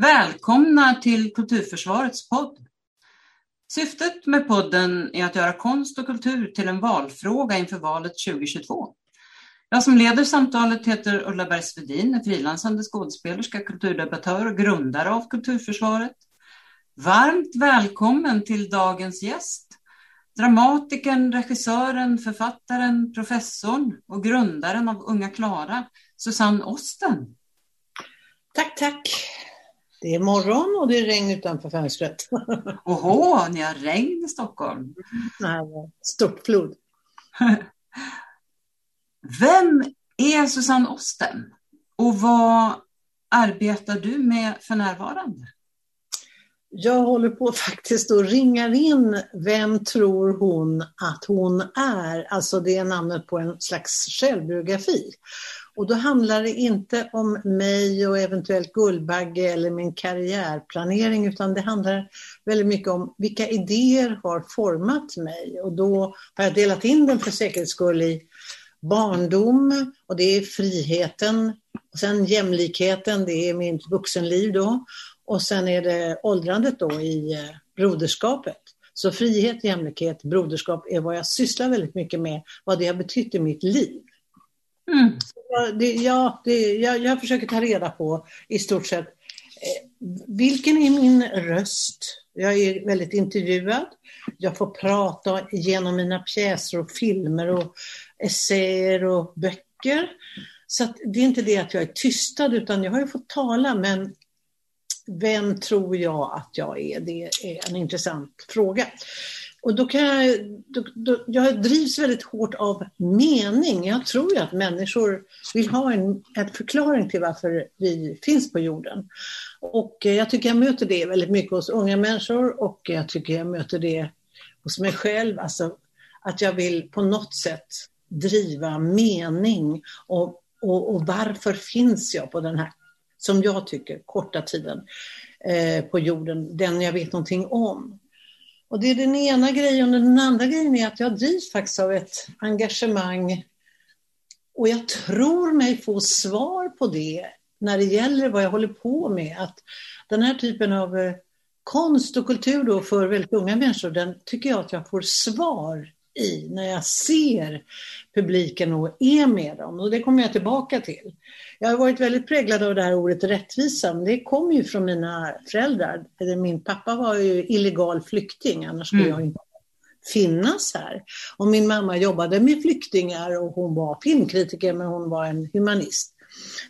Välkomna till Kulturförsvarets podd. Syftet med podden är att göra konst och kultur till en valfråga inför valet 2022. Jag som leder samtalet heter Ulla Bergsvedin, är frilansande skådespelerska, kulturdebattör och grundare av Kulturförsvaret. Varmt välkommen till dagens gäst, dramatikern, regissören, författaren, professorn och grundaren av Unga Klara, Susanne Osten. Tack, tack. Det är morgon och det är regn utanför fönstret. Åhå, ni har regn i Stockholm? Nej, stort flod. Vem är Susanne Osten och vad arbetar du med för närvarande? Jag håller på faktiskt och ringar in vem tror hon att hon är? Alltså det är namnet på en slags självbiografi. Och då handlar det inte om mig och eventuellt Guldbagge eller min karriärplanering utan det handlar väldigt mycket om vilka idéer har format mig. Och då har jag delat in den för säkerhets skull i barndom och det är friheten. Och sen jämlikheten, det är mitt vuxenliv då. Och sen är det åldrandet då i eh, broderskapet. Så frihet, jämlikhet, broderskap är vad jag sysslar väldigt mycket med, vad det har betytt i mitt liv. Mm. Det, ja, det, jag, jag försöker ta reda på i stort sett eh, vilken är min röst? Jag är väldigt intervjuad. Jag får prata genom mina pjäser och filmer och essäer och böcker. Så det är inte det att jag är tystad utan jag har ju fått tala men vem tror jag att jag är? Det är en intressant fråga. Och då kan jag, då, då, jag drivs väldigt hårt av mening. Jag tror ju att människor vill ha en, en förklaring till varför vi finns på jorden. Och eh, jag tycker jag möter det väldigt mycket hos unga människor och jag tycker jag möter det hos mig själv. Alltså att jag vill på något sätt driva mening och, och, och varför finns jag på den här, som jag tycker, korta tiden eh, på jorden, den jag vet någonting om. Och det är den ena grejen. Den andra grejen är att jag drivs faktiskt av ett engagemang och jag tror mig få svar på det när det gäller vad jag håller på med. Att den här typen av eh, konst och kultur då för väldigt unga människor, den tycker jag att jag får svar i när jag ser publiken och är med dem. Och det kommer jag tillbaka till. Jag har varit väldigt präglad av det här ordet rättvisa. Det kommer ju från mina föräldrar. Min pappa var ju illegal flykting, annars skulle mm. jag inte finnas här. Och min mamma jobbade med flyktingar och hon var filmkritiker men hon var en humanist.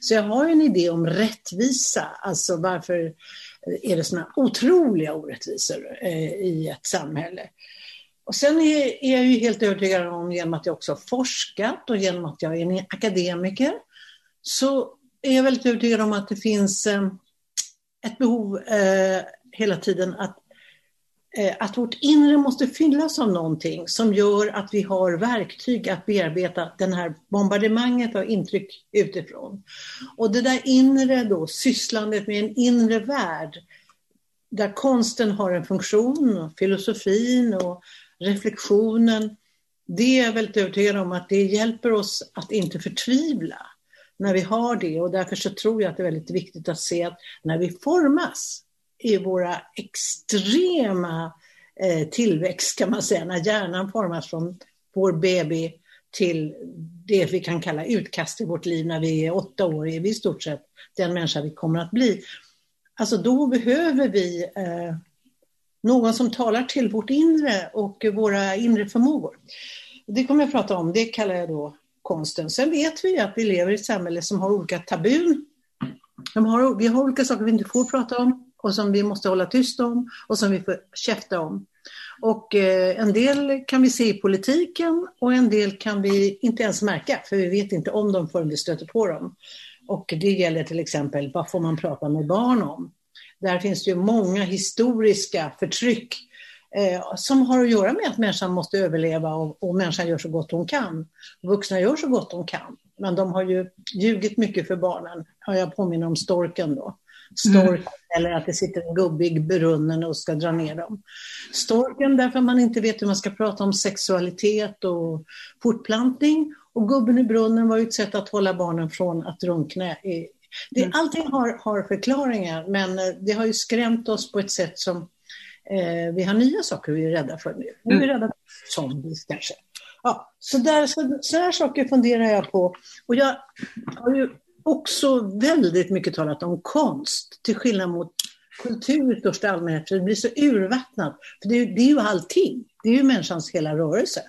Så jag har en idé om rättvisa, alltså varför är det sådana otroliga orättvisor eh, i ett samhälle. Och sen är, är jag ju helt övertygad om, genom att jag också har forskat och genom att jag är en akademiker, så är jag väldigt övertygad om att det finns eh, ett behov eh, hela tiden att, eh, att vårt inre måste fyllas av någonting som gör att vi har verktyg att bearbeta den här bombardemanget av intryck utifrån. Och det där inre då, sysslandet med en inre värld, där konsten har en funktion, och filosofin och reflektionen, det är jag väldigt övertygad om att det hjälper oss att inte förtvivla när vi har det och därför så tror jag att det är väldigt viktigt att se att när vi formas i våra extrema eh, tillväxt kan man säga, när hjärnan formas från vår baby till det vi kan kalla utkast i vårt liv när vi är åtta år, är vi i stort sett den människa vi kommer att bli. Alltså då behöver vi eh, någon som talar till vårt inre och våra inre förmågor. Det kommer jag att prata om, det kallar jag då konsten. Sen vet vi att vi lever i ett samhälle som har olika tabun. Har, vi har olika saker vi inte får prata om och som vi måste hålla tyst om och som vi får käfta om. Och eh, en del kan vi se i politiken och en del kan vi inte ens märka för vi vet inte om dem förrän vi stöter på dem. Och det gäller till exempel vad får man prata med barn om? Där finns det ju många historiska förtryck eh, som har att göra med att människan måste överleva och, och människan gör så gott hon kan. Vuxna gör så gott de kan, men de har ju ljugit mycket för barnen. Jag påminner om storken då. Storken, mm. eller att det sitter en gubbe i brunnen och ska dra ner dem. Storken därför man inte vet hur man ska prata om sexualitet och fortplantning. Och gubben i brunnen var ju ett sätt att hålla barnen från att drunkna i, Det, mm. Allting har, har förklaringar men eh, det har ju skrämt oss på ett sätt som eh, vi har nya saker vi är rädda för nu. Nu är vi mm. rädda för zombies kanske. Ja, så, där, så, så där saker funderar jag på. Och jag har ju också väldigt mycket talat om konst, till skillnad mot kultur i största allmänhet, för det blir så urvattnat. För det, är, det är ju allting, det är ju människans hela rörelse.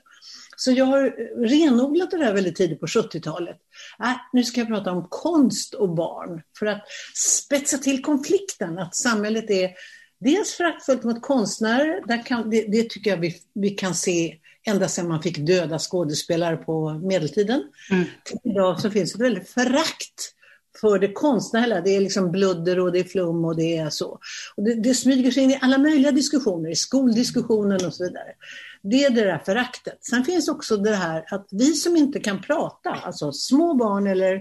Så jag har renodlat det där väldigt tidigt på 70-talet. Äh, nu ska jag prata om konst och barn, för att spetsa till konflikten, att samhället är dels föraktfullt mot konstnärer, där kan, det, det, tycker jag vi, vi kan se ända sedan man fick döda skådespelare på medeltiden. Mm. Till idag så finns ett väldigt förakt för det konstnärliga. Det är liksom bludder och det är flum och det är så. Och det, det smyger sig in i alla möjliga diskussioner, i skoldiskussionen och så vidare. Det är det där föraktet. Sen finns också det här att vi som inte kan prata, alltså små barn eller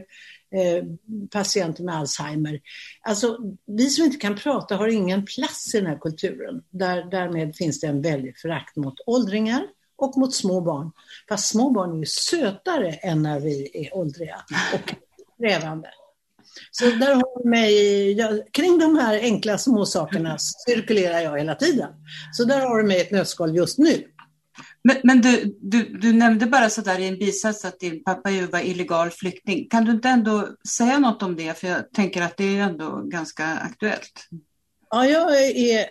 eh, patienter med Alzheimer. Alltså, vi som inte kan prata har ingen plats i den här kulturen. Där, därmed finns det en väldig förakt mot åldringar och mot små barn. Fast små barn är ju sötare än när vi är åldriga och krävande. Så där har mig, jag, kring de här enkla små sakerna cirkulerar jag hela tiden. Så där har du mig ett nötskal just nu. Men, men du, du, du, nämnde bara så där i en bisats att din pappa ju var illegal flykting. Kan du inte ändå säga något om det? För jag tänker att det är ändå ganska aktuellt. Ja, jag är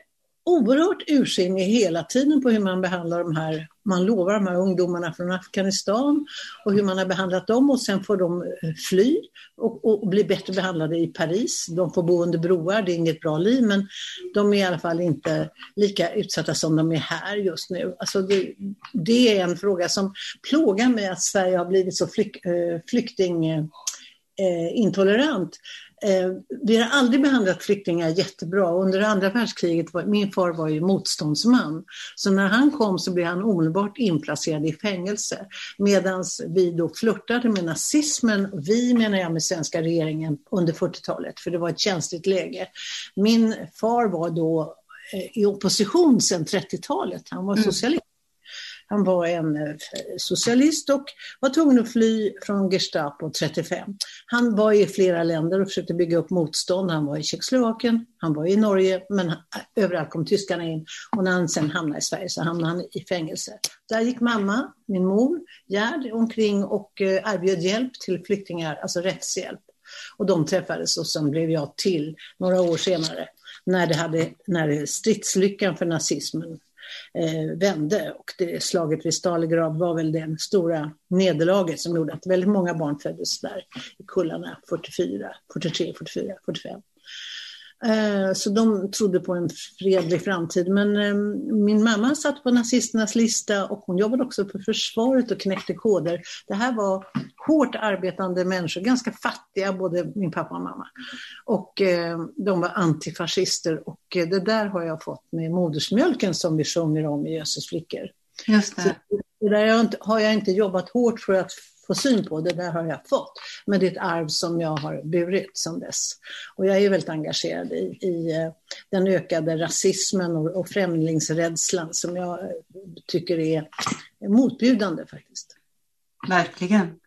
oerhört ursinnig hela tiden på hur man behandlar de här, man lovar de här ungdomarna från Afghanistan och hur man har behandlat dem och sen får de eh, fly och, och, bli bättre behandlade i Paris. De får bo under broar, det är inget bra liv men de är i alla fall inte lika utsatta som de är här just nu. Alltså det, det är en fråga som plågar mig att Sverige har blivit så flyk, eh, flykting eh, flyktingintolerant. Eh, vi har aldrig behandlat flyktingar jättebra. Under andra världskriget, var, min far var ju motståndsman, så när han kom så blev han omedelbart inplacerad i fängelse. Medan vi då flörtade med nazismen, vi menar jag med svenska regeringen, under 40-talet, för det var ett känsligt läge. Min far var då eh, i opposition sedan 30-talet, han var mm. socialist. Han var en eh, socialist och var tvungen att fly från Gestapo 35. Han var i flera länder och försökte bygga upp motstånd. Han var i Tjeckoslovakien, han var i Norge, men överallt kom tyskarna in. Och när han sen hamnade i Sverige så hamnade han i fängelse. Där gick mamma, min mor, Gerd, omkring och eh, erbjöd hjälp till flyktingar, alltså rättshjälp. Och de träffades och sen blev jag till några år senare när, det hade, när stridslyckan för nazismen Eh, vände och det slaget vid Stalingrad var väl det stora nederlaget som gjorde att väldigt många barn föddes där i kullarna 44, 43, 44, 45. Eh, så de trodde på en fredlig framtid. Men eh, min mamma satt på nazisternas lista och hon jobbade också på försvaret och knäckte koder. Det här var hårt arbetande människor, ganska fattiga, både min pappa och mamma. Och eh, de var antifascister och det där har jag fått med modersmjölken som vi sjunger om i Jösses flickor. Just det. Så det där har jag inte jobbat hårt för att få syn på. Det där har jag fått. Men det är ett arv som jag har burit sedan dess. Och jag är väldigt engagerad i, i eh, den ökade rasismen och, och främlingsrädslan som jag eh, tycker är motbjudande faktiskt. Verkligen.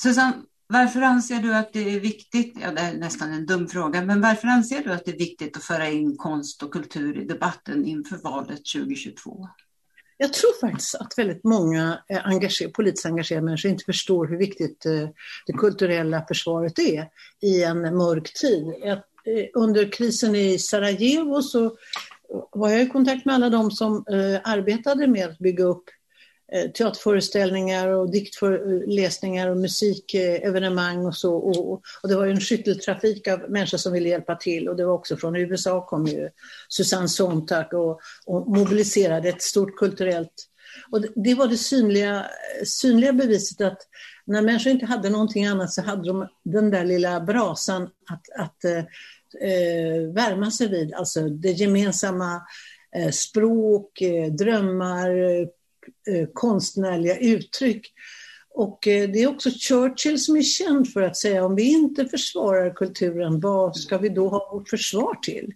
Susanne, varför anser du att det är viktigt, ja det är nästan en dum fråga, men varför anser du att det är viktigt att föra in konst och kultur i debatten inför valet 2022? Jag tror faktiskt att väldigt många eh, engager, politiskt engagerade människor inte förstår hur viktigt eh, det kulturella försvaret är i en mörk tid. Eh, under krisen i Sarajevo så var jag i kontakt med alla de som arbetade med att bygga upp Eh, teaterföreställningar och diktläsningar och musikevenemang och så. Och, och, det var ju en skytteltrafik av människor som ville hjälpa till. Och det var också från USA kom ju Susanne Sontag och, och mobiliserade ett stort kulturellt. Och det, det var det synliga, synliga beviset att när människor inte hade någonting annat så hade de den där lilla brasan att, att eh, eh värma sig vid, alltså det gemensamma eh, språk, drömmar, Eh, konstnärliga uttryck. Och eh, det är också Churchill som är känd för att säga om vi inte försvarar kulturen, vad ska vi då ha vårt försvar till?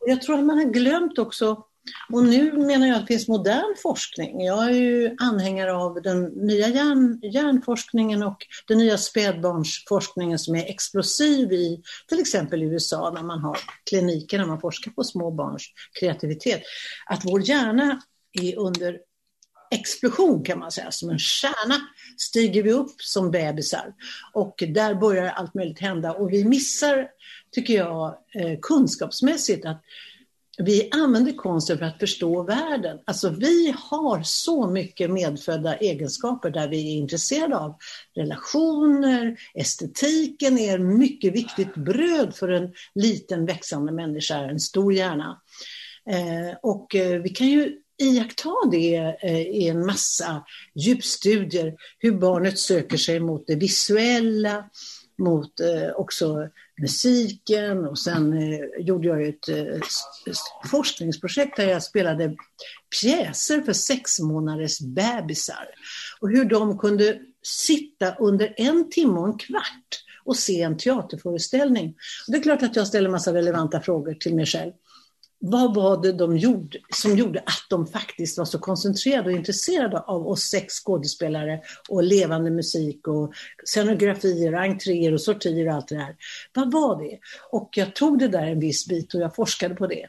Och jag tror att man har glömt också Och nu menar jag att det finns modern forskning. Jag är ju anhängare av den nya hjärn, hjärnforskningen och den nya spädbarnsforskningen som är explosiv i till exempel USA när man har kliniker där man forskar på små barns kreativitet. Att vår hjärna är under explosion kan man säga, som en stjärna stiger vi upp som bebisar och där börjar allt möjligt hända och vi missar, tycker jag, eh, kunskapsmässigt att vi använder konsten för att förstå världen. Alltså vi har så mycket medfödda egenskaper där vi är intresserade av relationer, estetiken är mycket viktigt bröd för en liten växande människa, en stor hjärna. Eh, och eh, vi kan ju iaktta det eh, i en massa djupstudier, hur barnet söker sig mot det visuella, mot eh, också musiken och sen eh, gjorde jag ett forskningsprojekt där jag spelade pjäser för sex månaders bebisar och hur de kunde sitta under en timme och en kvart och se en teaterföreställning. Och det är klart att jag ställer massa relevanta frågor till mig själv vad var det de gjorde som gjorde att de faktiskt var så koncentrerade och intresserade av oss sex skådespelare och levande musik och scenografier, entréer och sortier och allt det där. Vad var det? Och jag tog det där en viss bit och jag forskade på det.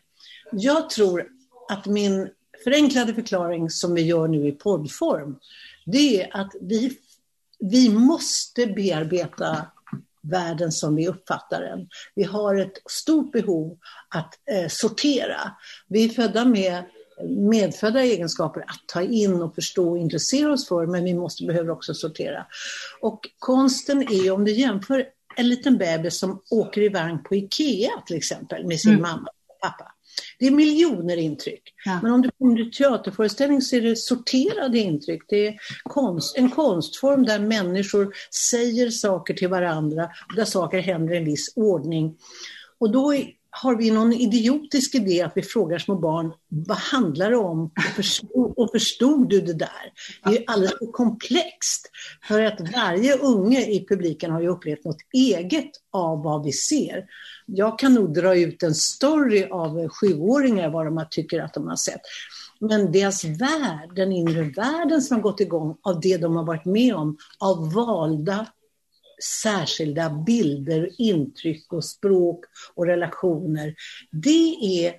Jag tror att min förenklade förklaring som vi gör nu i poddform, det är att vi, vi måste bearbeta världen som vi uppfattar den. Vi har ett stort behov att eh, sortera. Vi är födda med medfödda egenskaper att ta in och förstå och intressera oss för, men vi måste behöver också sortera. Och konsten är, om du jämför en liten bebis som åker i vagn på Ikea till exempel med sin mm. mamma och pappa. Det är miljoner intryck. Ja. Men om du kommer till teaterföreställning så är det sorterade intryck. Det är konst, en konstform där människor säger saker till varandra och där saker händer i en viss ordning. Och då har vi någon idiotisk idé att vi frågar små barn, vad handlar det om? Och förstod, och förstod du det där? Det är alldeles för komplext. För att varje unge i publiken har ju upplevt något eget av vad vi ser. Jag kan nog dra ut en story av sjuåringar vad de tycker att de har sett. Men deras värld, den inre världen som har gått igång av det de har varit med om, av valda särskilda bilder, intryck och språk och relationer. Det är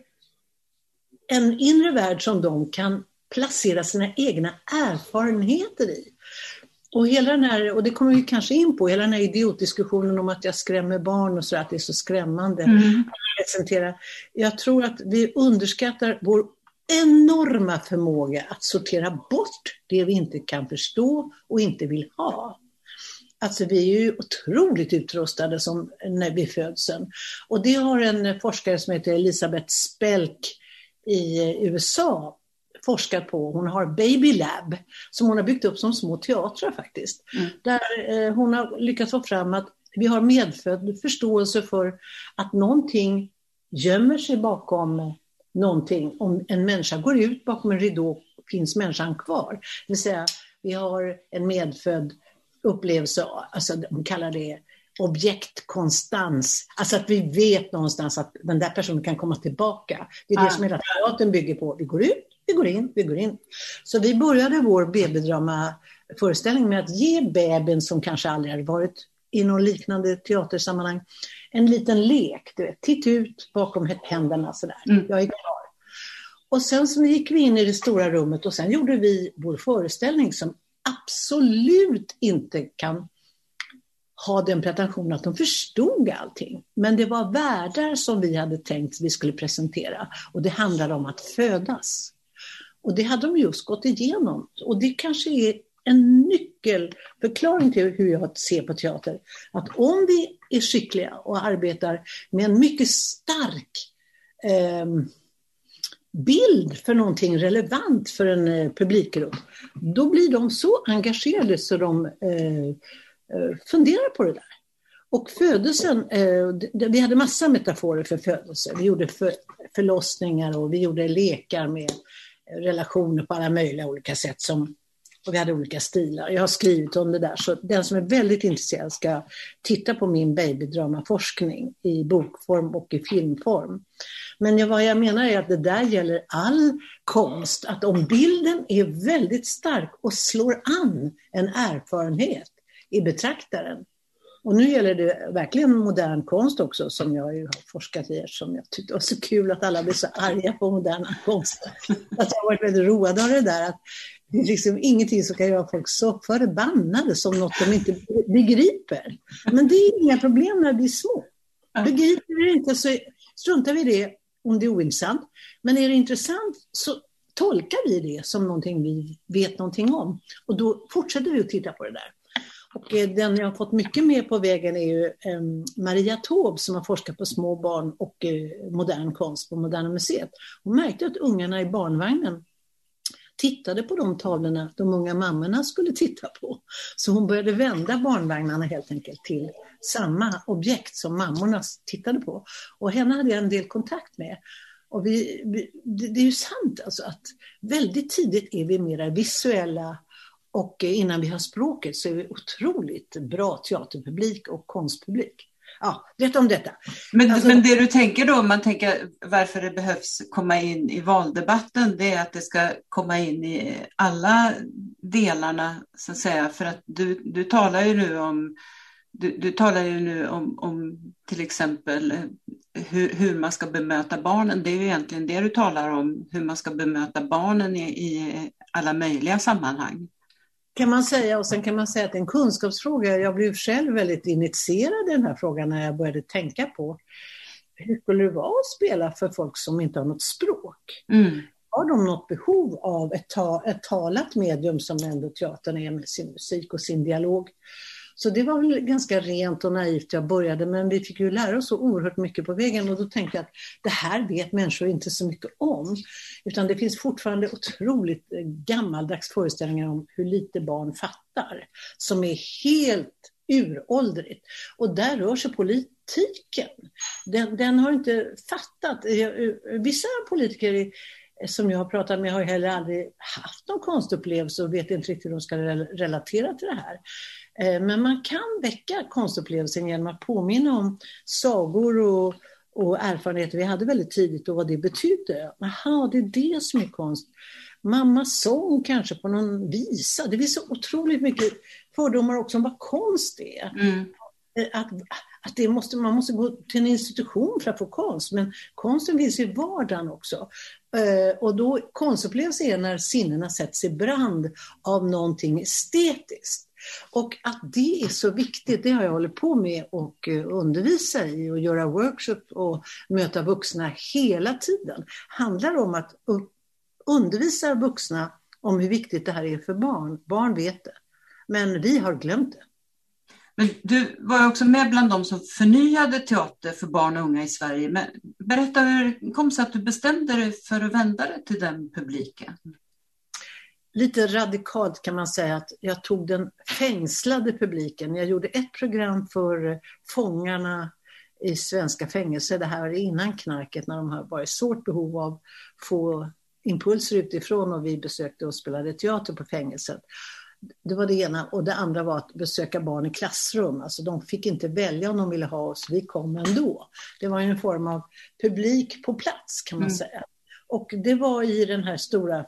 en inre värld som de kan placera sina egna erfarenheter i. Och, hela den här, och det kommer vi kanske in på, hela den här idiotdiskussionen om att jag skrämmer barn och så, att det är så skrämmande mm. att presentera. Jag tror att vi underskattar vår enorma förmåga att sortera bort det vi inte kan förstå och inte vill ha. Alltså vi är ju otroligt utrustade som när vi föds. Och det har en forskare som heter Elisabeth Spelk i USA forskat på. Hon har Baby Lab som hon har byggt upp som små teatrar faktiskt. Mm. Där eh, hon har lyckats få fram att vi har medfödd förståelse för att någonting gömmer sig bakom någonting. Om en människa går ut bakom en ridå finns människan kvar. Det vill säga, vi har en medfödd upplevelse, alltså de kallar det objektkonstans, alltså att vi vet någonstans att den där personen kan komma tillbaka. Det är det ah. som hela teatern bygger på. Vi går ut, vi går in, vi går in. Så vi började vår BB-drama-föreställning med att ge bebisen som kanske aldrig hade varit i någon liknande teatersammanhang en liten lek. Du vet, titt ut bakom händerna sådär. Mm. Jag är klar. Och sen så gick vi in i det stora rummet och sen gjorde vi vår föreställning som absolut inte kan ha den pretensionen att de förstod allting. Men det var världar som vi hade tänkt vi skulle presentera och det handlade om att födas. Och det hade de just gått igenom. Och det kanske är en nyckelförklaring till hur jag ser på teater. Att om vi är skickliga och arbetar med en mycket stark eh, bild för någonting relevant för en eh, publikgrupp, då blir de så engagerade så de eh, eh funderar på det där. Och födelsen, eh, vi hade massa metaforer för födelse. Vi gjorde för, förlossningar och vi gjorde lekar med relationer på alla möjliga olika sätt som och vi hade olika stilar. Jag har skrivit om det där, så den som är väldigt intresserad ska titta på min babydramaforskning i bokform och i filmform. Men jag, vad jag menar är att det där gäller all konst, att om bilden är väldigt stark och slår an en erfarenhet i betraktaren, och nu gäller det verkligen modern konst också, som jag ju har forskat i eftersom jag tyckte det var så kul att alla blev så arga på moderna konst. Att jag har varit väldigt road av det där, att det är liksom ingenting som kan göra folk så förbannade som något de inte begriper. Men det är inga problem när vi är små. Begriper vi det inte så struntar vi i det om det är ointressant. Men är det intressant så tolkar vi det som någonting vi vet någonting om. Och då fortsätter vi att titta på det där. Och eh, den jag har fått mycket med på vägen är ju ehm, Maria Taube som har forskat på små barn och eh, modern konst på Moderna Museet. Hon märkte att ungarna i barnvagnen tittade på de tavlorna de unga mammorna skulle titta på. Så hon började vända barnvagnarna helt enkelt till samma objekt som mammorna tittade på. Och henne hade jag en del kontakt med. Och vi, det, det är ju sant alltså att väldigt tidigt är vi mera visuella och innan vi har språket så är vi otroligt bra teaterpublik och konstpublik. Ja, rätt om detta. Men, alltså, men det du tänker då, om man tänker varför det behövs komma in i valdebatten, det är att det ska komma in i alla delarna, så att säga. För att du, du talar ju nu om du, du talar ju nu om, om till exempel hur, hur, man ska bemöta barnen. Det är ju egentligen det du talar om, hur man ska bemöta barnen i, i alla möjliga sammanhang kan man säga. Och sen kan man säga att det är en kunskapsfråga. Jag blev själv väldigt initierad i den här frågan när jag började tänka på hur skulle det vara att spela för folk som inte har något språk? Mm. Har de något behov av ett, ta ett talat medium som ändå teatern är med sin musik och sin dialog? Så det var väl ganska rent och naivt jag började, men vi fick ju lära oss så oerhört mycket på vägen och då tänkte jag att det här vet människor inte så mycket om. Utan det finns fortfarande otroligt eh, gammaldags föreställningar om hur lite barn fattar, som är helt uråldrigt. Och där rör sig politiken. Den, den har inte fattat. Eh, vissa politiker eh, som jag har pratat med har heller aldrig haft någon konstupplevelse och vet inte riktigt hur de ska relatera till det här. Eh, men man kan väcka konstupplevelsen genom att påminna om sagor och, och erfarenheter vi hade väldigt tidigt och vad det betydde. Jaha, det är det som är konst. Mammas sång kanske på någon visa. Det finns så otroligt mycket fördomar också om vad konst är. Mm. Eh, att, att det måste, man måste gå till en institution för att få konst, men konsten finns i vardagen också. Eh, och då konstupplevelse är när sinnena sätts i brand av någonting estetiskt. Och att det är så viktigt, det har jag hållit på med och eh, undervisa i och göra workshop och möta vuxna hela tiden. handlar om att undervisa vuxna om hur viktigt det här är för barn. Barn vet det, men vi har glömt det. Men du var också med bland de som förnyade teater för barn och unga i Sverige. Men berätta hur det kom sig att du bestämde dig för att vända dig till den publiken? Lite radikalt kan man säga att jag tog den fängslade publiken. Jag gjorde ett program för fångarna i svenska fängelser. Det här var innan knarket när de har varit svårt behov av att få impulser utifrån och vi besökte och spelade teater på fängelset. Det var det ena. Och det andra var att besöka barn i klassrum. Alltså de fick inte välja om de ville ha oss, vi kom ändå. Det var en form av publik på plats kan man mm. säga. Och det var i den här stora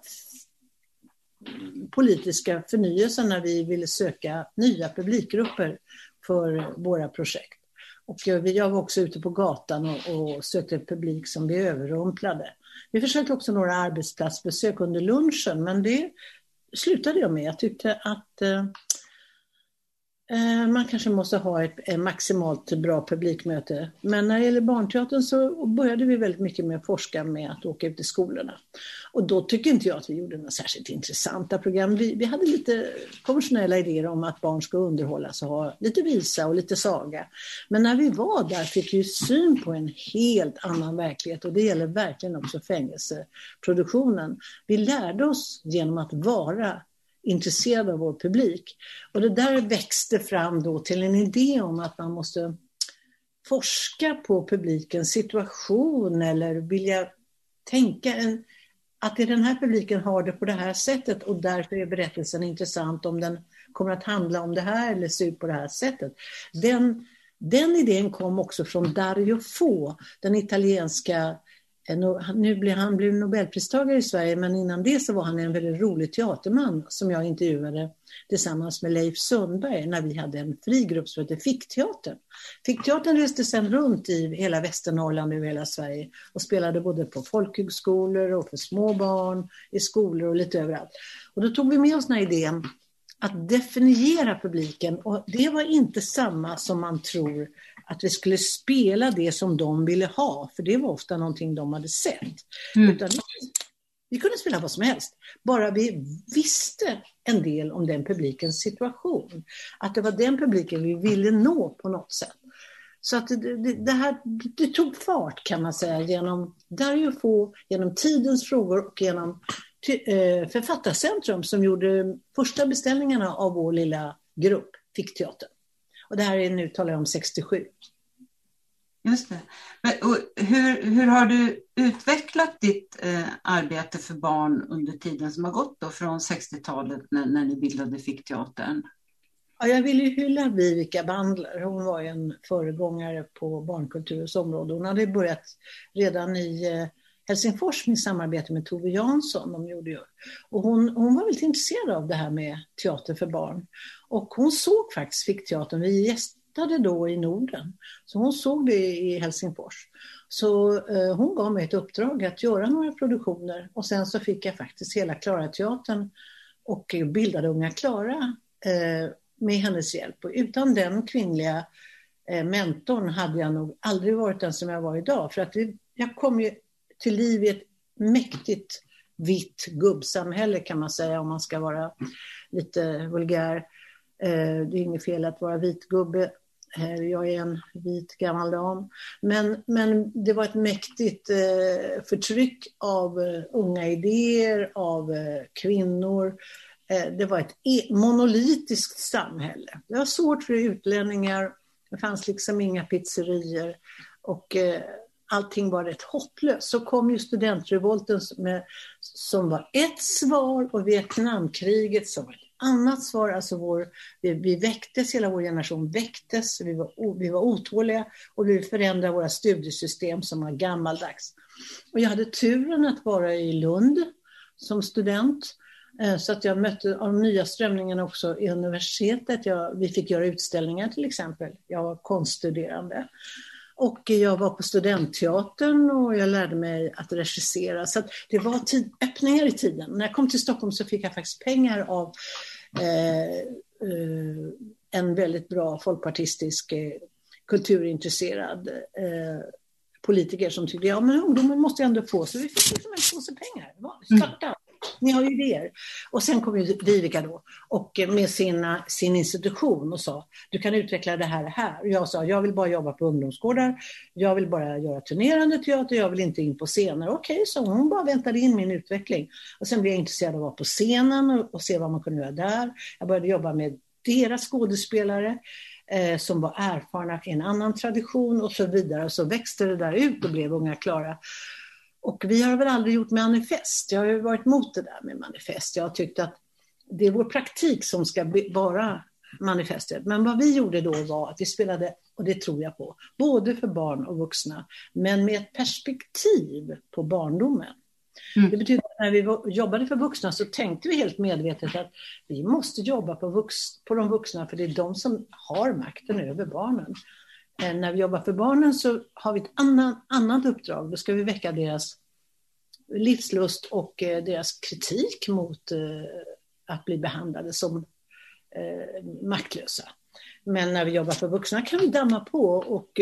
politiska förnyelsen när vi ville söka nya publikgrupper för våra projekt. Och eh, jag var också ute på gatan och, och sökte publik som vi överrumplade. Vi försökte också några arbetsplatsbesök under lunchen, men det slutade jag med. Jag tyckte att Eh, Eh, man kanske måste ha ett, maximalt bra publikmöte. Men när det gäller barnteatern så började vi väldigt mycket med att forska med att åka ut i skolorna. Och då tycker inte jag att vi gjorde några särskilt intressanta program. Vi, vi hade lite konventionella idéer om att barn ska underhållas och ha lite visa och lite saga. Men när vi var där fick vi syn på en helt annan verklighet och det gäller verkligen också fängelseproduktionen. Vi lärde oss genom att vara intresserade av vår publik. Och det där växte fram då till en idé om att man måste forska på publikens situation eller vilja tänka en att den här publiken har det på det här sättet och därför är berättelsen intressant om den kommer att handla om det här eller se ut på det här sättet. Den, den idén kom också från Dario Fo, den italienska nu blev han blev Nobelpristagare i Sverige, men innan det så var han en väldigt rolig teaterman som jag intervjuade tillsammans med Leif Sundberg när vi hade en fri grupp som hette Fickteatern. Fickteatern reste sedan runt i hela Västernorrland och hela Sverige och spelade både på folkhögskolor och för små barn, i skolor och lite överallt. Och då tog vi med oss den här idén att definiera publiken och det var inte samma som man tror att vi skulle spela det som de ville ha, för det var ofta någonting de hade sett. Mm. Utan vi, vi kunde spela vad som helst, bara vi visste en del om den publikens situation. Att det var den publiken vi ville nå på något sätt. Så att det, det, det här det tog fart kan man säga genom Dario Fo, genom Tidens frågor och genom eh, Författarcentrum som gjorde första beställningarna av vår lilla grupp, Fickteatern. Och det här är nu talar jag om 67. Just det. Men, hur, hur har du utvecklat ditt eh, arbete för barn under tiden som har gått då, från 60-talet när, när ni bildade Fickteatern? Ja, jag vill ju hylla Vivica Bandler. Hon var en föregångare på barnkulturens område. Hon hade börjat redan i eh, Helsingfors med samarbete med Tove Jansson. De gjorde ju. Och hon, hon var väldigt intresserad av det här med teater för barn. Och hon såg faktiskt Fickteatern. Vi gästade då i Norden. Så hon såg det i Helsingfors. Så eh, hon gav mig ett uppdrag att göra några produktioner och sen så fick jag faktiskt hela Klara-teatern och bildade Unga Klara eh, med hennes hjälp. Och utan den kvinnliga eh, mentorn hade jag nog aldrig varit den som jag var idag. För att vi, jag kom ju till liv i ett mäktigt vitt gubbsamhälle kan man säga om man ska vara lite vulgär. Eh, det är inget fel att vara vit gubbe. Eh, jag är en vit gammal dam. Men, men det var ett mäktigt eh, förtryck av eh, unga idéer, av eh, kvinnor. Eh, det var ett e, monolitiskt samhälle. Det var svårt för utlänningar. Det fanns liksom inga pizzerior. Och allting var rätt hopplöst. Så kom ju studentrevolten som var ett svar och Vietnamkriget som var ett annat svar. Alltså vår, vi, vi väcktes, hela vår generation väcktes, vi var, vi var otåliga och vi förändrade våra studiesystem som var gammaldags. Och jag hade turen att vara i Lund som student. Eh, så att jag mötte de nya strömningarna också i universitetet. Jag, vi fick göra utställningar till exempel. Jag var konststuderande. Och jag var på studentteatern och jag lärde mig att regissera. Så det var tid, öppningar i tiden. När jag kom till Stockholm så fick jag faktiskt pengar av eh, eh, en väldigt bra folkpartistisk eh, kulturintresserad eh, politiker som tyckte ja men ungdomen måste ändå få, så vi fick liksom en påse pengar. Starta. Mm ni har ju idéer. Och sen kom ju Vivica då och eh, med sina, sin institution och sa, du kan utveckla det här och här. Och jag sa, jag vill bara jobba på ungdomsgårdar, jag vill bara göra turnerande teater, jag vill inte in på scener. Okej, okay, så hon bara väntade in min utveckling. Och sen blev jag intresserad av att vara på scenen och, och se vad man kunde göra där. Jag började jobba med deras skådespelare eh, som var erfarna i en annan tradition och så vidare. Och så växte det där ut och blev Unga Klara. Och vi har väl aldrig gjort manifest. Jag har varit emot det där med manifest. Jag har tyckt att det är vår praktik som ska vara manifestet. Men vad vi gjorde då var att vi spelade, och det tror jag på, både för barn och vuxna, men med ett perspektiv på barndomen. Mm. Det betyder att när vi jobbade för vuxna så tänkte vi helt medvetet att vi måste jobba på, vux, på de vuxna för det är de som har makten över barnen. Eh, när vi jobbar för barnen så har vi ett annat, annat uppdrag. Då ska vi väcka deras livslust och eh, deras kritik mot eh, att bli behandlade som maktlösa. Men när vi jobbar för vuxna kan vi damma på och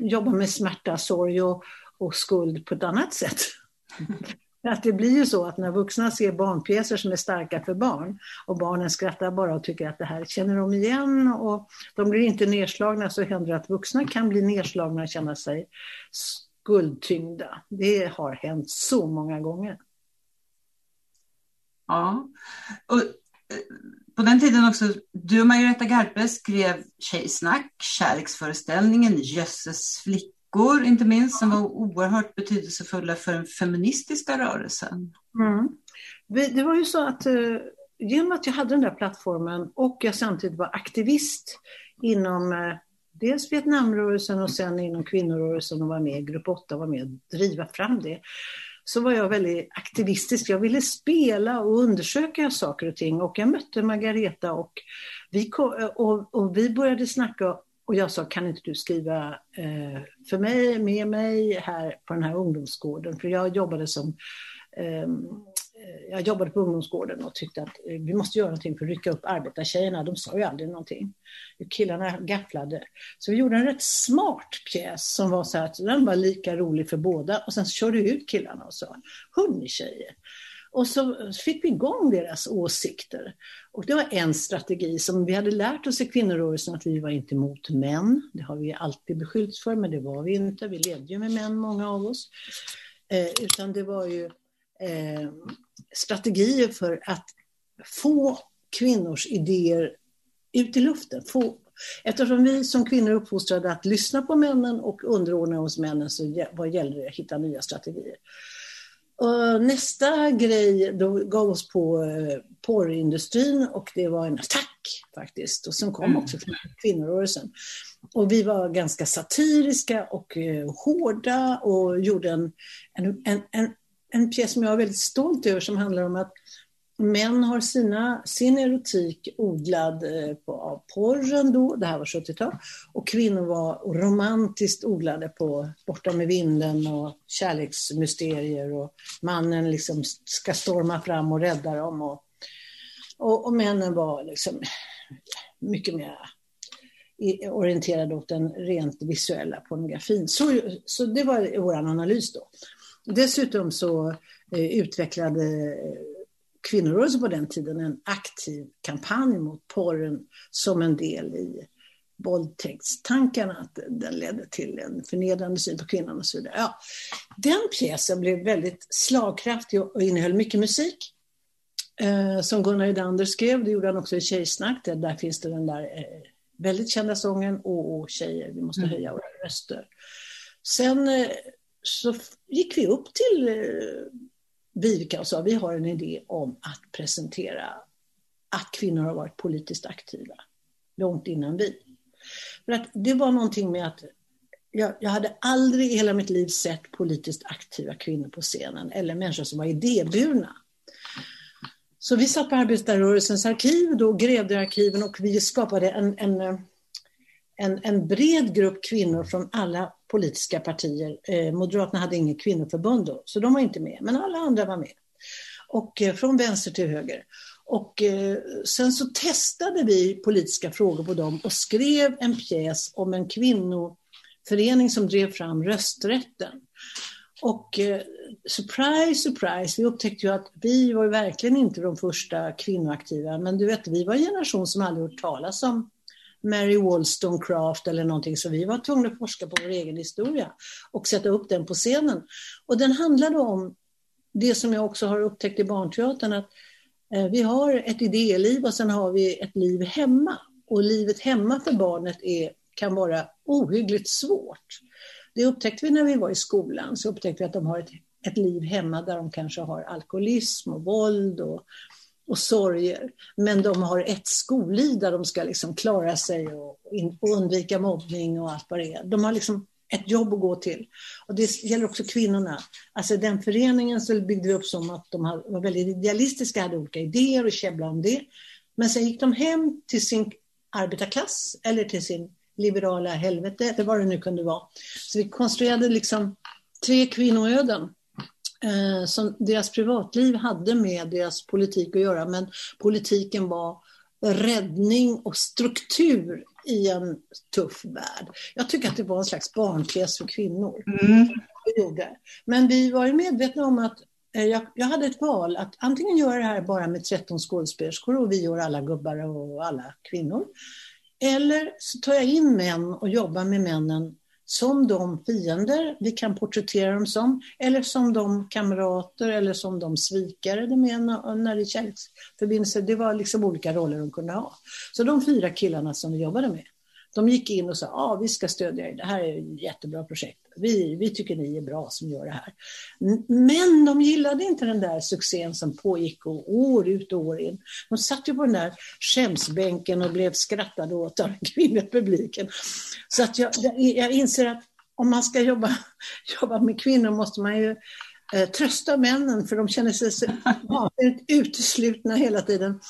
jobba med smärta, sorg och, och skuld på ett annat sätt. Att det blir ju så att när vuxna ser barnpjäser som är starka för barn och barnen skrattar bara och tycker att det här känner de igen och de blir inte nedslagna så händer det att vuxna kan bli nedslagna och känna sig skuldtyngda. Det har hänt så många gånger. Ja, och eh, på den tiden också, du och Margareta Garpe skrev Tjejsnack, Kärleksföreställningen, Jösses flicka flickor, inte minst, som var oerhört betydelsefulla för den feministiska rörelsen. Mm. Det var ju så att eh, genom att jag hade den där plattformen och jag samtidigt var aktivist inom eh, dels Vietnamrörelsen och sen inom kvinnorörelsen och var med i Grupp 8 och var med och driva fram det så var jag väldigt aktivistisk. Jag ville spela och undersöka saker och ting och jag mötte Margareta och vi, kom, och, och vi började snacka och jag sa, kan inte du skriva eh, för mig, med mig här på den här ungdomsgården? För jag jobbade som ehm, eh, jag jobbade på ungdomsgården och tyckte att eh, vi måste göra någonting för att rycka upp arbetartjejerna. De sa ju aldrig någonting. Killarna gafflade. Så vi gjorde en rätt smart pjäs som var så att den var lika rolig för båda och sen körde vi ut killarna och sa, hörni tjejer. Och så fick vi igång deras åsikter. Och det var en strategi som vi hade lärt oss i kvinnorörelsen att vi var inte emot män. Det har vi alltid beskyllts för, men det var vi inte. Vi levde ju med män, många av oss. Eh, utan det var ju eh, strategier för att få kvinnors idéer ut i luften. Få, eftersom vi som kvinnor är uppfostrade att lyssna på männen och underordna oss männen så vad gäller det att hitta nya strategier. Och nästa grej, då gav oss på eh, porrindustrin och det var en attack faktiskt. Och sen kom mm. också kvinnorörelsen. Och vi var ganska satiriska och eh, hårda och gjorde en, en, en, en en pjäs som jag är väldigt stolt över som handlar om att män har sina, sin erotik odlad eh, på, av porren då, det här var 70-tal, och kvinnor var romantiskt odlade på Borta med vinden och kärleksmysterier och mannen liksom ska storma fram och rädda dem och, och, och männen var liksom mycket mer orienterade åt den rent visuella pornografin. Så, så det var vår analys då. Dessutom så eh, utvecklade eh, kvinnorörelsen på den tiden en aktiv kampanj mot porren som en del i våldtäktstankarna, att den ledde till en förnedrande syn på kvinnan och så vidare. Ja, den pjäsen blev väldigt slagkraftig och innehöll mycket musik. Eh, som Gunnar Edander skrev, det gjorde han också i Tjejsnack, där, där finns det den där eh, väldigt kända sången Åh, åh tjejer, vi måste mm. höja våra röster. Sen eh, så gick vi upp till eh, Vivica och sa vi har en idé om att presentera att kvinnor har varit politiskt aktiva långt innan vi. För att det var någonting med att jag, jag, hade aldrig i hela mitt liv sett politiskt aktiva kvinnor på scenen eller människor som var idéburna. Så vi satt på arbetarrörelsens arkiv då grävde i arkiven och vi skapade en, en, en, en bred grupp kvinnor från alla politiska partier. Eh, Moderaterna hade inget kvinnoförbund då, så de var inte med, men alla andra var med. Och eh, från vänster till höger. Och eh, sen så testade vi politiska frågor på dem och skrev en pjäs om en kvinnoförening som drev fram rösträtten. Och eh, surprise, surprise, vi upptäckte ju att vi var verkligen inte de första kvinnoaktiva, men du vet, vi var en generation som aldrig hört talas om Mary Wollstonecraft eller någonting, så vi var tvungna att forska på vår egen historia och sätta upp den på scenen. Och den handlade om det som jag också har upptäckt i barnteatern, att eh, vi har ett idéliv och sen har vi ett liv hemma. Och livet hemma för barnet är, kan vara ohyggligt svårt. Det upptäckte vi när vi var i skolan, så upptäckte vi att de har ett, ett liv hemma där de kanske har alkoholism och våld och och sorger. Men de har ett skolliv där de ska liksom klara sig och, undvika mobbning och allt vad det är. De har liksom ett jobb att gå till. Och det gäller också kvinnorna. Alltså den föreningen så byggde vi upp som att de var väldigt idealistiska, hade olika idéer och käbblade om det. Men sen gick de hem till sin arbetarklass eller till sin liberala helvete, eller vad det nu kunde vara. Så vi konstruerade liksom tre kvinnoöden eh, som deras privatliv hade med deras politik att göra, men politiken var räddning och struktur i en tuff värld. Jag tycker att det var en slags barnpjäs för kvinnor. Mm. Men vi var ju medvetna om att eh, jag, jag, hade ett val att antingen göra det här bara med 13 skådespelerskor och vi gör alla gubbar och alla kvinnor. Eller så tar jag in män och jobbar med männen som de fiender vi kan porträttera dem som, eller som de kamrater eller som de svikare de är när det är kärleksförbindelser. Det var liksom olika roller de kunde ha. Så de fyra killarna som vi jobbade med, de gick in och sa, ja ah, vi ska stödja er, det här är ett jättebra projekt. Vi, vi tycker ni är bra som gör det här. Men de gillade inte den där succén som pågick år ut och år in. De satt ju på den där skämsbänken och blev skrattade åt av kvinnliga publiken. Så att jag, jag inser att om man ska jobba, jobba med kvinnor måste man ju trösta männen för de känner sig så uteslutna hela tiden.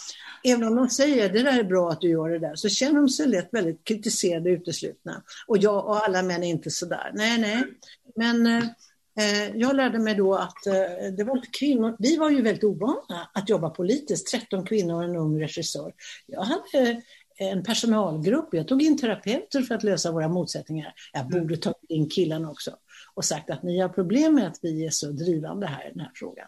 Även om de säger det där är bra att du gör det där så känner de sig lätt väldigt kritiserade och uteslutna. Och jag och alla män är inte sådär. Nej, nej. Men eh, eh jag lärde mig då att eh, det var kvinnor, vi var ju väldigt ovana att jobba politiskt, 13 kvinnor och en ung regissör. Jag hade en personalgrupp. Jag tog in terapeuter för att lösa våra motsättningar. Jag borde ta in killarna också och sagt att ni har problem med att vi är så drivande här i den här frågan.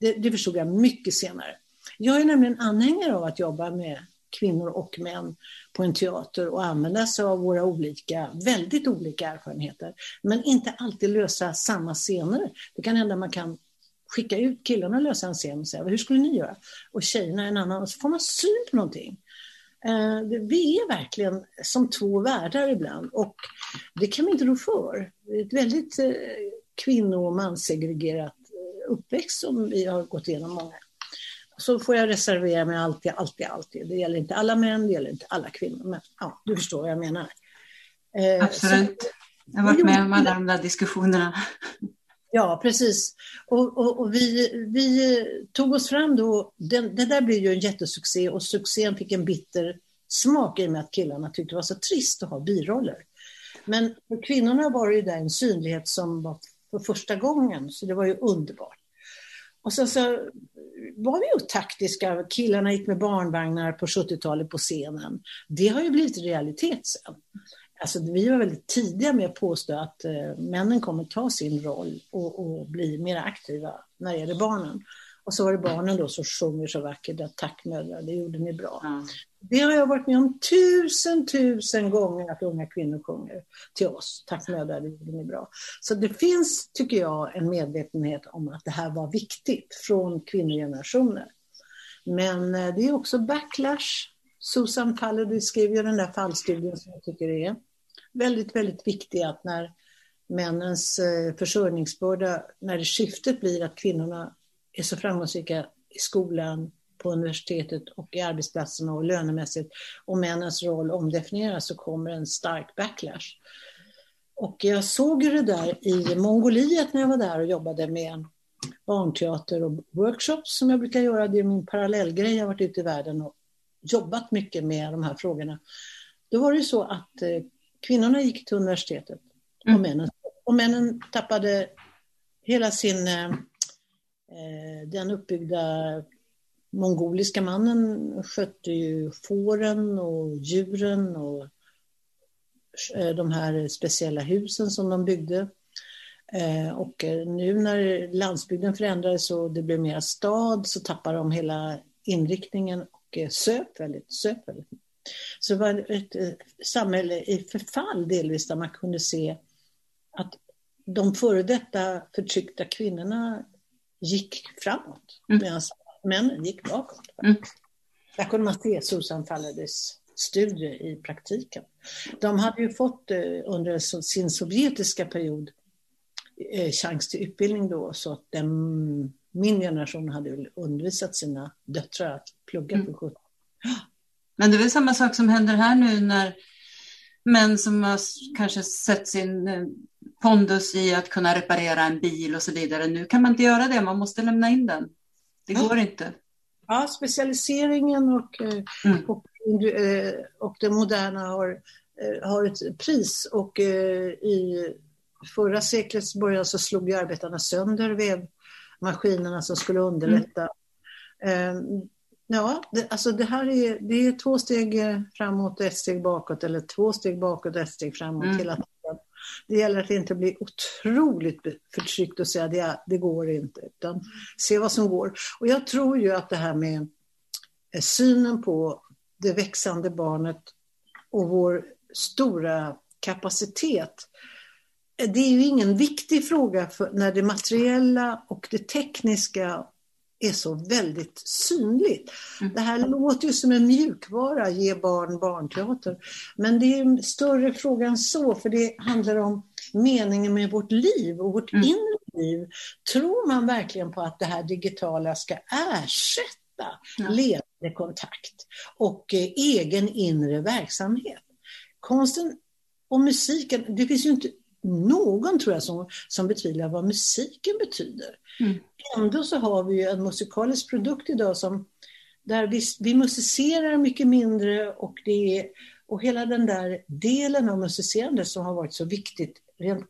Det, det förstod jag mycket senare. Jag är nämligen anhängare av att jobba med kvinnor och män på en teater och använda sig av våra olika, väldigt olika erfarenheter. Men inte alltid lösa samma scener. Det kan hända man kan skicka ut killarna och lösa en scen och säga hur skulle ni göra? Och tjejerna en annan och så får man syn på någonting. Eh, vi är verkligen som två världar ibland och det kan vi inte rå för. Det är ett väldigt eh, kvinno och manssegregerat eh, uppväxt som vi har gått igenom många. Så får jag reservera mig alltid, alltid, alltid. Det gäller inte alla män, det gäller inte alla kvinnor. Men ja, du förstår vad jag menar. Absolut. Så, jag har varit med om alla de där diskussionerna. Ja, precis. Och, och, och, vi, vi tog oss fram då. Den, det där blev ju en jättesuccé och succén fick en bitter smak i och med att killarna tyckte det var så trist att ha biroller. Men för kvinnorna var det ju där en synlighet som var för första gången, så det var ju underbart. Och sen så var vi ju taktiska. Killarna gick med barnvagnar på 70-talet på scenen. Det har ju blivit realitet sen. Alltså, vi var väldigt tidiga med att påstå att eh, männen kommer ta sin roll och, och bli mer aktiva när det gäller barnen. Och så var det barnen då som sjunger så vackert, att tack mödrar, det gjorde ni bra. Mm. Det har jag varit med om tusen, tusen gånger att unga kvinnor sjunger till oss. Tack mödrar, det gjorde ni bra. Så det finns, tycker jag, en medvetenhet om att det här var viktigt från kvinnogenerationer. Men eh, det är också backlash. Susan Pallady skrev ju den där fallstudien som jag tycker är väldigt, väldigt viktig att när männens eh, försörjningsbörda, när skiftet blir att kvinnorna är så framgångsrika i skolan, på universitetet och i arbetsplatserna och lönemässigt och männens roll omdefinieras så kommer en stark backlash. Och jag såg ju det där i Mongoliet när jag var där och jobbade med barnteater och workshops som jag brukar göra. Det är min parallellgrej. Jag har varit ute i världen och jobbat mycket med de här frågorna. Då var det ju så att eh, kvinnorna gick till universitetet och, mm. männen, och männen tappade hela sin eh, eh, den uppbyggda mongoliska mannen skötte ju fåren och djuren och eh, de här speciella husen som de byggde. Eh, och nu när landsbygden förändrades och det blev mer stad så tappade de hela inriktningen och söp väldigt, söp väldigt. Så det var ett samhälle i förfall delvis där man kunde se att de före detta förtryckta kvinnorna gick framåt mm. medan männen gick bakåt. Mm. Där kunde man se Susan Falladis studie i praktiken. De hade ju fått eh, under sin sovjetiska period eh, chans till utbildning då så att den, min generation hade undervisat sina döttrar att plugga mm. på 70 Men det är väl samma sak som händer här nu när män som har kanske sett sin eh, pondus i att kunna reparera en bil och så vidare. Nu kan man inte göra det, man måste lämna in den. Det går inte. Ja, specialiseringen och, eh, mm. och, eh, och det moderna har, har ett pris och i förra seklets början så slog ju arbetarna sönder vävmaskinerna som skulle underlätta. Mm. Ja, det, alltså det här är, det är två steg framåt och ett steg bakåt eller två steg bakåt och ett steg framåt mm. hela tiden. Det gäller att inte bli otroligt förtryckt och säga det, det går inte, utan se vad som går. Och jag tror ju att det här med eh, synen på det växande barnet och vår stora kapacitet det är ju ingen viktig fråga när det materiella och det tekniska är så väldigt synligt. Mm. Det här låter ju som en mjukvara, ge barn barnteater. Men det är en större fråga än så, för det handlar om meningen med vårt liv och vårt mm. inre liv. Tror man verkligen på att det här digitala ska ersätta ja. levande kontakt och eh, egen inre verksamhet? Konsten och musiken, det finns ju inte någon tror jag som, som betvivlar vad musiken betyder. Mm. Ändå så har vi ju en musikalisk produkt idag som där vi, vi musicerar mycket mindre och, det är, och hela den där delen av musicerande som har varit så viktigt rent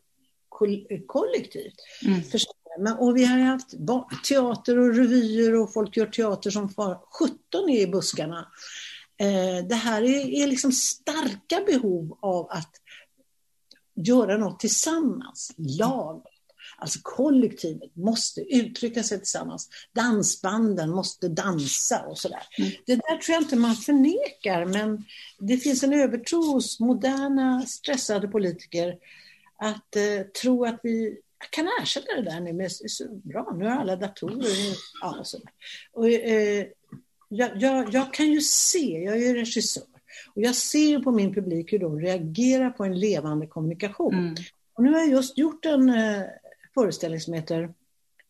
kollektivt. Mm. och vi har haft teater och revyer och folk gör teater som far 17 är i buskarna. Eh, det här är, är liksom starka behov av att göra något tillsammans, lag. Alltså kollektivet måste uttrycka sig tillsammans. Dansbanden måste dansa och sådär. Mm. Det där tror jag inte man förnekar, men det finns en övertro hos moderna stressade politiker att eh, tro att vi kan ersätta det där nu med så bra, nu har alla datorer. Ja, och så. Och, eh, jag, jag, jag, kan ju se, jag är regissör, och jag ser på min publik hur de reagerar på en levande kommunikation. Mm. Och nu har jag just gjort en eh, föreställning som heter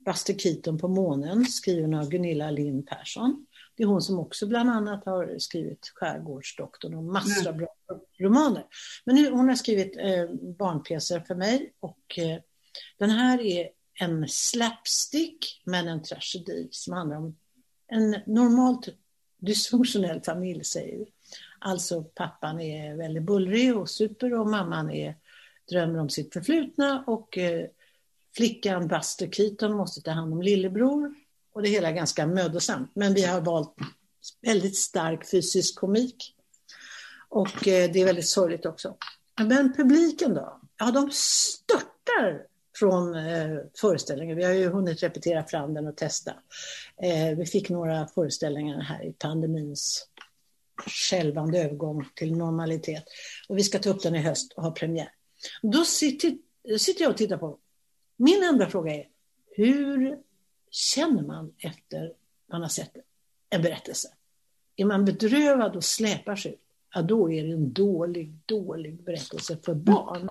Buster Keaton på månen, skriven av Gunilla Lind Persson. Det är hon som också bland annat har skrivit Skärgårdsdoktorn och massor av bra romaner. Men nu, hon har skrivit eh, barnpjäser för mig och eh, den här är en slapstick men en tragedi som handlar om en normalt dysfunktionell familj säger vi. Alltså pappan är väldigt bullrig och super och mamman är, drömmer om sitt förflutna och eh, flickan Buster Keaton måste ta hand om lillebror. Och det hela är ganska mödosamt. Men vi har valt väldigt stark fysisk komik. Och eh, det är väldigt sorgligt också. Men publiken då? Ja, de störtar från eh, föreställningen. Vi har ju hunnit repetera fram den och testa. Eh, vi fick några föreställningar här i pandemins skälvande övergång till normalitet. Och vi ska ta upp den i höst och ha premiär. Då sitter, sitter jag och tittar på. Min enda fråga är, hur känner man efter man har sett en berättelse? Är man bedrövad och släpar sig ja då är det en dålig, dålig berättelse för barn.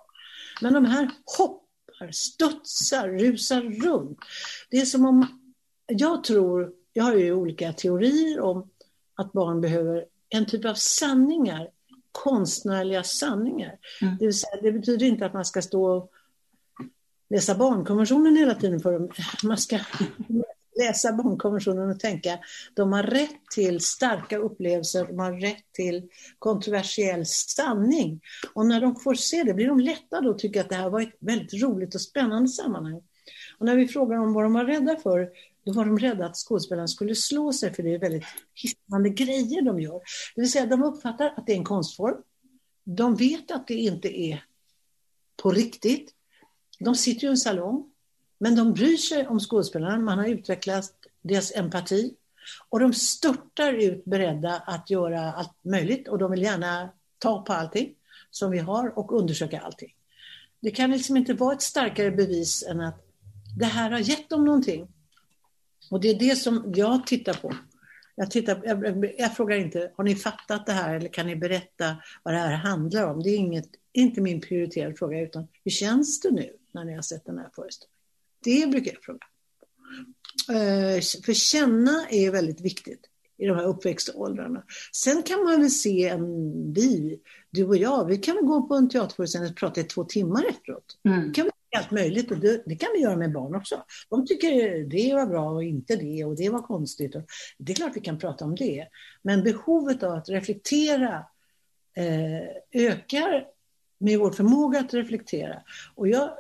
Men de här hoppar, studsar, rusar runt. Det är som om, jag tror, jag har ju olika teorier om att barn behöver en typ av sanningar, konstnärliga sanningar. Mm. Det, säga, det betyder inte att man ska stå och läsa barnkonventionen hela tiden för dem. Man ska läsa barnkonventionen och tänka de har rätt till starka upplevelser, de har rätt till kontroversiell sanning. Och när de får se det blir de lättade och tycker att det här var ett väldigt roligt och spännande sammanhang. Och när vi frågar dem vad de var rädda för då var de rädda att skådespelarna skulle slå sig för det är väldigt hisnande grejer de gör. Det vill säga de uppfattar att det är en konstform. De vet att det inte är på riktigt. De sitter i en salong, men de bryr sig om skådespelarna. Man har utvecklat deras empati och de störtar ut beredda att göra allt möjligt och de vill gärna ta på allting som vi har och undersöka allting. Det kan liksom inte vara ett starkare bevis än att det här har gett dem någonting. Och det är det som jag tittar på. Jag, tittar, jag, jag, frågar inte, har ni fattat det här eller kan ni berätta vad det här handlar om? Det är inget, inte min prioriterade fråga, utan hur känns det nu när ni har sett den här föreställningen? Det brukar jag fråga. Uh, för känna är väldigt viktigt i de här uppväxtåldrarna. Sen kan man väl se en, vi, du och jag, vi kan väl gå på en teaterföreställning och prata i två timmar efteråt. Mm. kan allt möjligt och det, det, kan vi göra med barn också. De tycker det var bra och inte det och det var konstigt. Och det är klart vi kan prata om det. Men behovet av att reflektera eh, ökar med vår förmåga att reflektera. Och jag,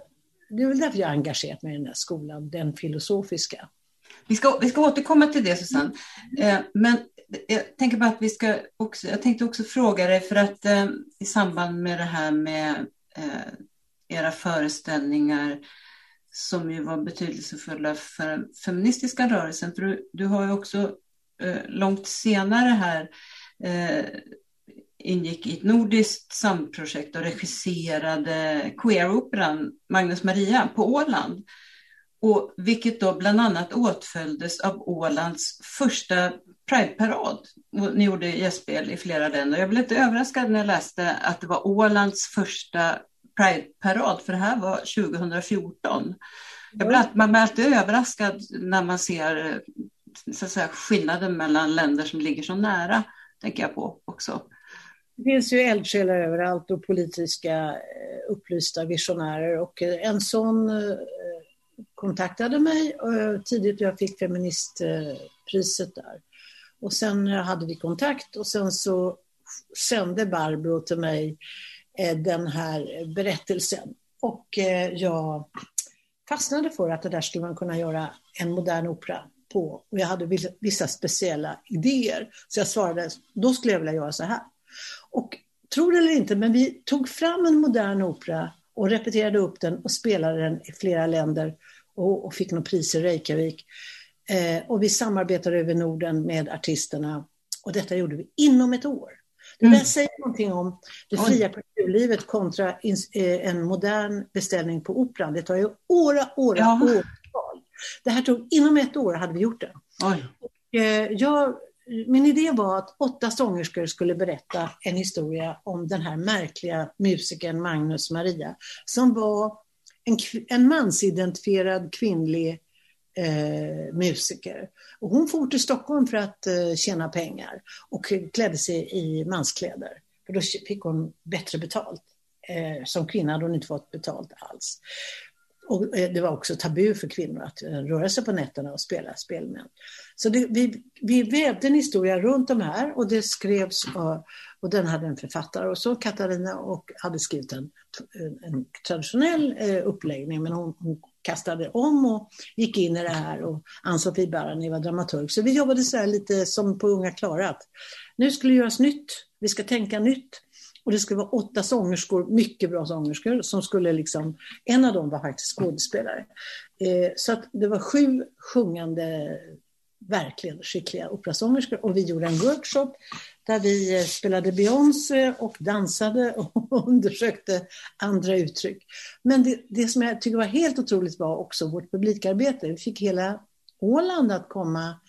det är väl därför jag engagerat mig i den här skolan, den filosofiska. Vi ska, vi ska återkomma till det Susanne. Eh, men jag tänker bara att vi ska också, jag tänkte också fråga dig för att eh, i samband med det här med eh, era föreställningar som ju var betydelsefulla för den feministiska rörelsen. För du, du har ju också eh, långt senare här eh, ingick i ett nordiskt samprojekt och regisserade queeroperan Magnus Maria på Åland. och vilket då bland annat åtföljdes av Ålands första Pride-parad. Ni gjorde gästspel i flera länder. Jag blev lite överraskad när jag läste att det var Ålands första Pride-parad, för det här var 2014. Jag blir, man blir alltid överraskad när man ser så att säga, skillnaden mellan länder som ligger så nära, tänker jag på också. Det finns ju eldsjälar överallt och politiska eh, upplysta visionärer och eh, en sån eh, kontaktade mig tidigt och jag fick feministpriset där. Och sen hade vi kontakt och sen så sände Barbro till mig Eh, den här berättelsen. Och eh, jag fastnade för att det där skulle man kunna göra en modern opera på. Och jag hade vissa speciella idéer. Så jag svarade, då skulle jag vilja göra så här. Och tro det eller inte, men vi tog fram en modern opera och repeterade upp den och spelade den i flera länder och, och fick något pris i Reykjavik. Eh, och vi samarbetade över Norden med artisterna och detta gjorde vi inom ett år. Det där mm. säger någonting om det fria kulturlivet kontra eh, en modern beställning på operan. Det tar ju åra, åra, ja. åratal. Det här tog, inom ett år hade vi gjort det. Och, eh, jag min idé var att åtta sångerskor skulle berätta en historia om den här märkliga musikern Magnus Maria, som var en, en mansidentifierad kvinnlig eh, musiker. Och hon for till Stockholm för att eh, tjäna pengar och klädde sig i manskläder. För då fick hon bättre betalt. Eh, som kvinna hade hon inte fått betalt alls. Och eh, det var också tabu för kvinnor att eh, röra sig på nätterna och spela spelmän. Så det, vi, vi vävde en historia runt de här och det skrevs och den hade en författare och så Katarina och hade skrivit en, en traditionell eh, uppläggning men hon, hon, kastade om och gick in i det här och Ann-Sofie Barani var dramaturg. Så vi jobbade så här lite som på Unga Klara att nu skulle det göras nytt, vi ska tänka nytt. Och det skulle vara åtta sångerskor, mycket bra sångerskor, som skulle liksom, en av dem var faktiskt skådespelare. Eh, så att det var sju sjungande, verkligen skickliga operasångerskor och vi gjorde en workshop där vi eh, spelade Beyoncé och dansade och undersökte andra uttryck. Men det, det som jag tycker var helt otroligt var också vårt publikarbete. Vi fick hela Åland att komma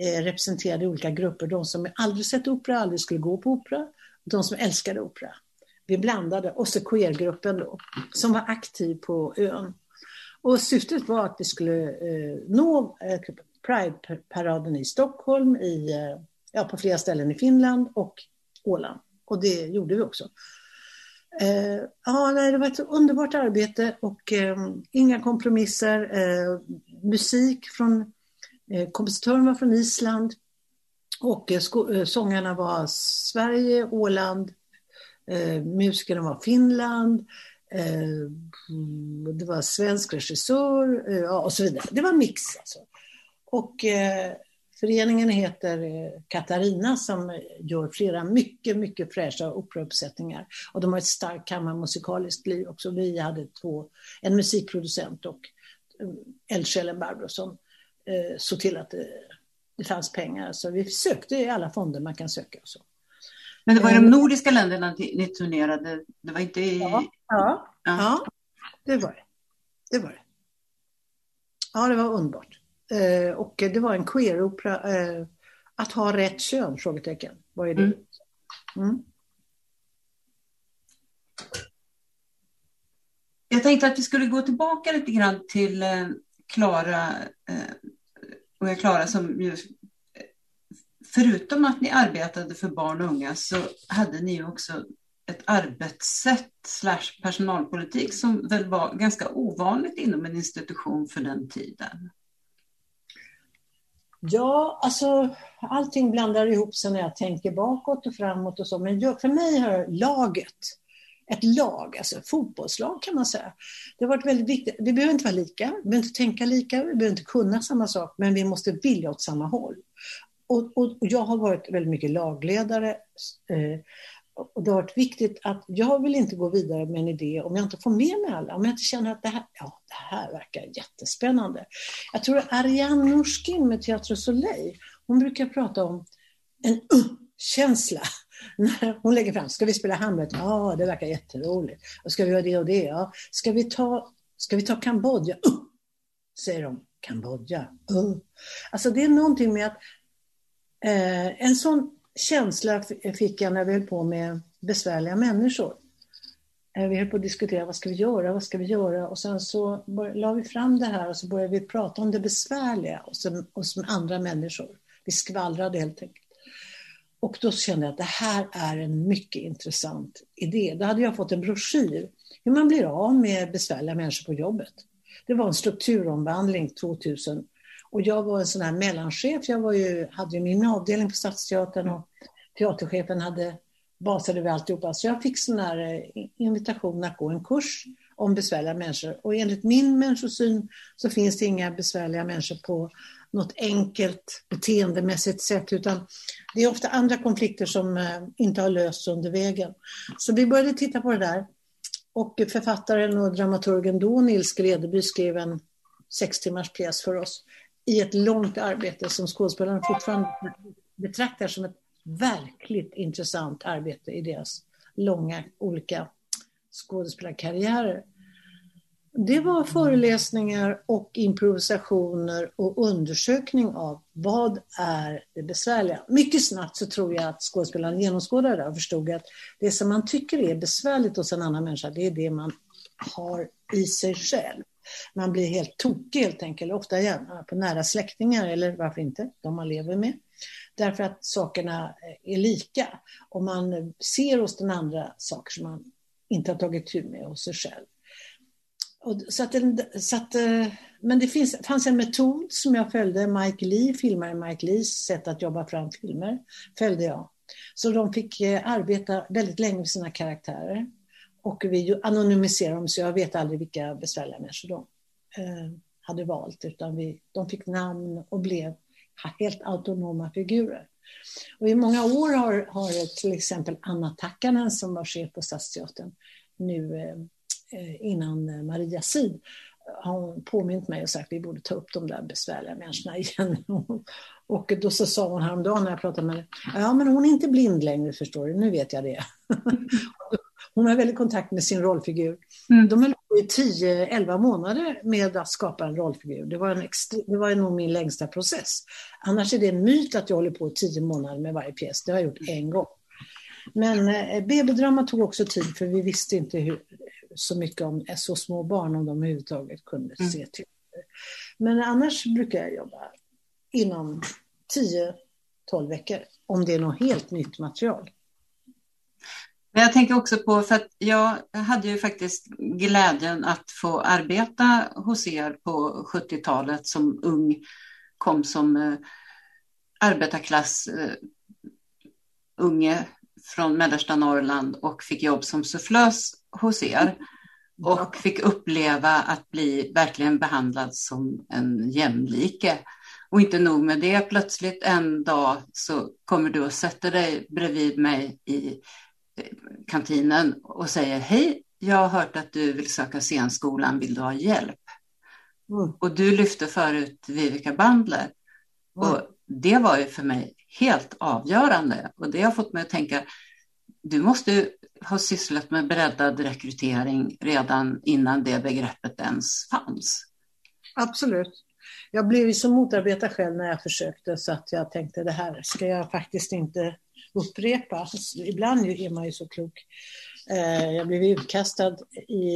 eh, representerade olika grupper. De som aldrig sett opera, aldrig skulle gå på opera de som älskade opera. Vi blandade, och så queergruppen då, som var aktiv på ön. Och syftet var att vi skulle eh, nå eh, Pride-paraden i Stockholm, i, eh, ja, på flera ställen i Finland och Åland. Och det gjorde vi också. Eh, ja, nej, det var ett underbart arbete och eh, inga kompromisser. Eh, musik från eh, kompositören var från Island. Och eh, eh sångarna var Sverige, Åland, eh, musikerna var Finland, eh, det var svensk regissör eh, och så vidare. Det var en mix alltså. Och eh, föreningen heter Katarina som gör flera mycket, mycket fräscha operauppsättningar. Och de har ett starkt kammarmusikaliskt liv också. Vi hade två, en musikproducent och eldsjälen Barbro som eh, såg till att det det fanns pengar. Så vi sökte i alla fonder man kan söka. Och så. Men det var i de eh, nordiska länderna ni turnerade? Det var inte i... Ja, ja, ja. det var det. Det var det. Ja, det var underbart. Eh, och det var en queeropera. Eh, att ha rätt kön? Frågetecken. Vad är det? Mm. Mm. Jag tänkte att vi skulle gå tillbaka lite grann till Klara och jag Klara som ju, förutom att ni arbetade för barn och unga så hade ni också ett arbetssätt slash personalpolitik som väl var ganska ovanligt inom en institution för den tiden. Ja, alltså allting blandar ihop sig när jag tänker bakåt och framåt och så. Men jag, för mig har laget ett lag, alltså fotbollslag kan man säga. Det har varit väldigt viktigt. Vi behöver inte vara lika, vi behöver inte tänka lika, vi behöver inte kunna samma sak, men vi måste vilja åt samma håll. Och, och, och jag har varit väldigt mycket lagledare. Eh, och det har varit viktigt att jag vill inte gå vidare med en idé om jag inte får med mig alla, om jag inte känner att det här, ja, det här verkar jättespännande. Jag tror att Ariane Norskin med Teatro Soleil, hon brukar prata om en uh-känsla hon lägger fram, ska vi spela Hamlet? Ja, det verkar jätteroligt. Och ska vi göra det och det? Ja. Ska vi ta, ska vi ta Kambodja? Uh! säger de. Kambodja. Uh. Alltså det är någonting med att eh, en sån känsla fick jag när vi höll på med besvärliga människor. Eh, vi höll på att diskutera vad ska vi göra, vad ska vi göra och sen så la vi fram det här och så började vi prata om det besvärliga och som, och som andra människor. Vi skvallrade helt enkelt. Och då kände jag att det här är en mycket intressant idé. Då hade jag fått en broschyr hur man blir av med besvärliga människor på jobbet. Det var en strukturomvandling 2000 och jag var en sån här mellanchef. Jag var ju, hade ju min avdelning på Stadsteatern och teaterchefen hade basade över alltihopa. Så jag fick sån här eh, invitation att gå en kurs om besvärliga människor. Och enligt min människosyn så finns det inga besvärliga människor på något enkelt beteendemässigt sätt, utan det är ofta andra konflikter som eh, inte har lösts under vägen. Så vi började titta på det där. Och författaren och dramaturgen då, Nils Gredeby, skrev en sex timmars pjäs för oss i ett långt arbete som skådespelarna fortfarande betraktar som ett verkligt intressant arbete i deras långa olika skådespelarkarriärer. Det var föreläsningar och improvisationer och undersökning av vad är det besvärliga. Mycket snabbt så tror jag att skådespelaren genomskådade det och förstod att det som man tycker är besvärligt hos en annan människa, det är det man har i sig själv. Man blir helt tokig helt enkelt, ofta gärna eh, på nära släktingar eller varför inte, de man lever med. Därför att sakerna eh, är lika och man eh, ser hos den andra saker som man inte har tagit tur med hos sig själv. Och så att, så att, men det finns, fanns en metod som jag följde, Mike Lee, filmaren Mike Lees sätt att jobba fram filmer, följde jag. Så de fick arbeta väldigt länge med sina karaktärer. Och vi anonymiserade dem, så jag vet aldrig vilka besvärliga människor de eh, hade valt, utan vi, de fick namn och blev helt autonoma figurer. Och I många år har, har till exempel Anna Takkanen som var chef på Stadsteatern nu eh, eh innan Maria Sid har hon påmint mig och sagt att vi borde ta upp de där besvärliga människorna igen. Och då så sa hon häromdagen när jag pratade med henne, ja men hon är inte blind längre förstår du, nu vet jag det. Hon har väldigt kontakt med sin rollfigur. Mm. De höll på i 10-11 månader med att skapa en rollfigur. Det var, en det var nog min längsta process. Annars är det en myt att jag håller på i 10 månader med varje pjäs. Det har jag gjort en gång. Men eh, BB-drama tog också tid för vi visste inte hur, så mycket om så små barn om de överhuvudtaget kunde mm. se till. Men annars brukar jag jobba inom 10-12 veckor om det är något helt nytt material. Men jag tänker också på, för att jag hade ju faktiskt glädjen att få arbeta hos er på 70-talet som ung, kom som eh, arbetarklass eh, unge från mellersta Norrland och fick jobb som sufflös hos er och fick uppleva att bli verkligen behandlad som en jämlike. Och inte nog med det, plötsligt en dag så kommer du och sätter dig bredvid mig i kantinen och säger hej, jag har hört att du vill söka scenskolan, vill du ha hjälp? Mm. Och du lyfte förut Vivica Bandler. Mm. Och det var ju för mig helt avgörande och det har fått mig att tänka, du måste ha sysslat med breddad rekrytering redan innan det begreppet ens fanns. Absolut. Jag blev ju så motarbetad själv när jag försökte så att jag tänkte det här ska jag faktiskt inte upprepa. Alltså, ibland är man ju så klok. Eh, jag blev utkastad i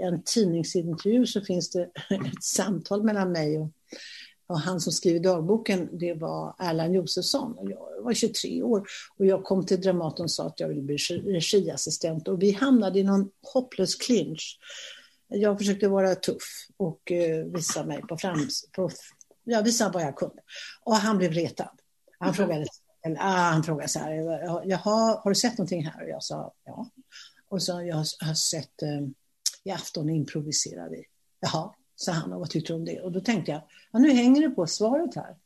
en tidningsintervju så finns det ett samtal mellan mig och och han som skriver dagboken, det var Erland Josefsson. Jag var 23 år och jag kom till Dramaten och sa att jag ville bli regiassistent och vi hamnade i någon hopplös clinch. Jag försökte vara tuff och eh, visa mig på frams... På, ja, visa vad jag kunde. Och han blev retad. Han mm. frågade, eller, ah, han frågade så här, Jaha, har du sett någonting här? Och jag sa ja. Och så jag har sett uh, i afton improviserar vi. Jaha, sa han och vad tyckte du om det? Och då tänkte jag, ja, nu hänger det på svaret här.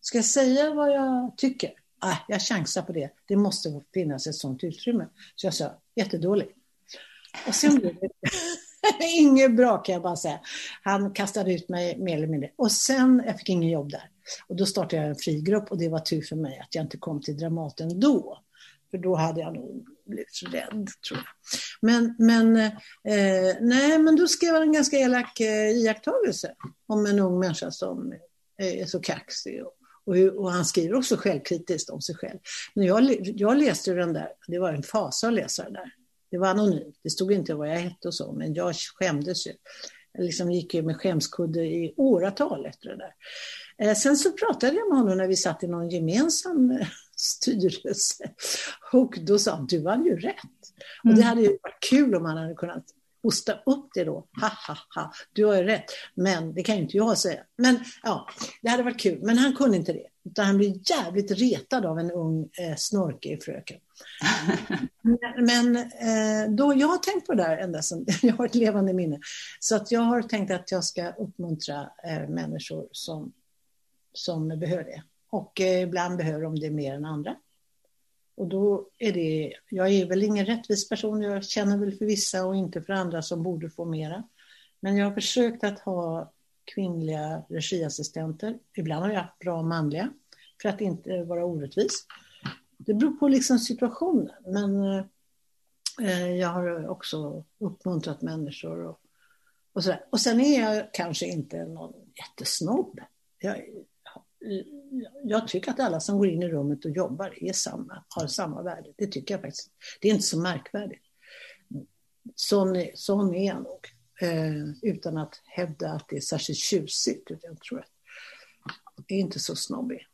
Ska jag säga vad jag tycker? Ah, jag chansar på det. Det måste finnas ett sådant utrymme. Så jag sa, jättedålig. Och sen blev det inget bra kan jag bara säga. Han kastade ut mig mer eller mindre. Och sen, jag fick ingen jobb där. Och då startade jag en frigrupp och det var tur för mig att jag inte kom till Dramaten då. För då hade jag nog blivit rädd, tror jag. Men, men, eh, nej, men då skrev han en ganska elak eh, iakttagelse om en ung människa som eh, är så kaxig. Och, och, och, han skriver också självkritiskt om sig själv. Men jag, jag läste den där, det var en fasa att läsa den där. Det var anonymt, det stod inte vad jag hette och så, men jag skämdes ju. Jag liksom gick ju med skämskudde i åratal efter det där. Eh, sen så pratade jag med honom när vi satt i någon gemensam eh, styrelse. Och då sa han, du hade ju rätt. Mm. Och det hade ju varit kul om han hade kunnat hosta upp det då. Ha, ha, ha, du har ju rätt. Men det kan ju inte jag säga. Men ja, det hade varit kul. Men han kunde inte det. Utan han blev jävligt retad av en ung eh, snorkig fröken. men eh, då, jag har tänkt på det där ända sedan, jag har ett levande minne. Så att jag har tänkt att jag ska uppmuntra eh, människor som, som behöver det. Och eh, ibland behöver de det mer än andra. Och då är det, jag är väl ingen rättvis person, jag känner väl för vissa och inte för andra som borde få mera. Men jag har försökt att ha kvinnliga regiassistenter. Ibland har jag haft bra manliga, för att inte vara orättvis. Det beror på liksom situationen, men eh, jag har också uppmuntrat människor och, och sådär. Och sen är jag kanske inte någon jättesnobb. Jag, jag tycker att alla som går in i rummet och jobbar är samma, har samma värde. Det tycker jag faktiskt. Det är inte så märkvärdigt. Sån, är, sån är jag nog. Eh, utan att hävda att det är särskilt tjusigt. Jag tror att det är inte så snobbig.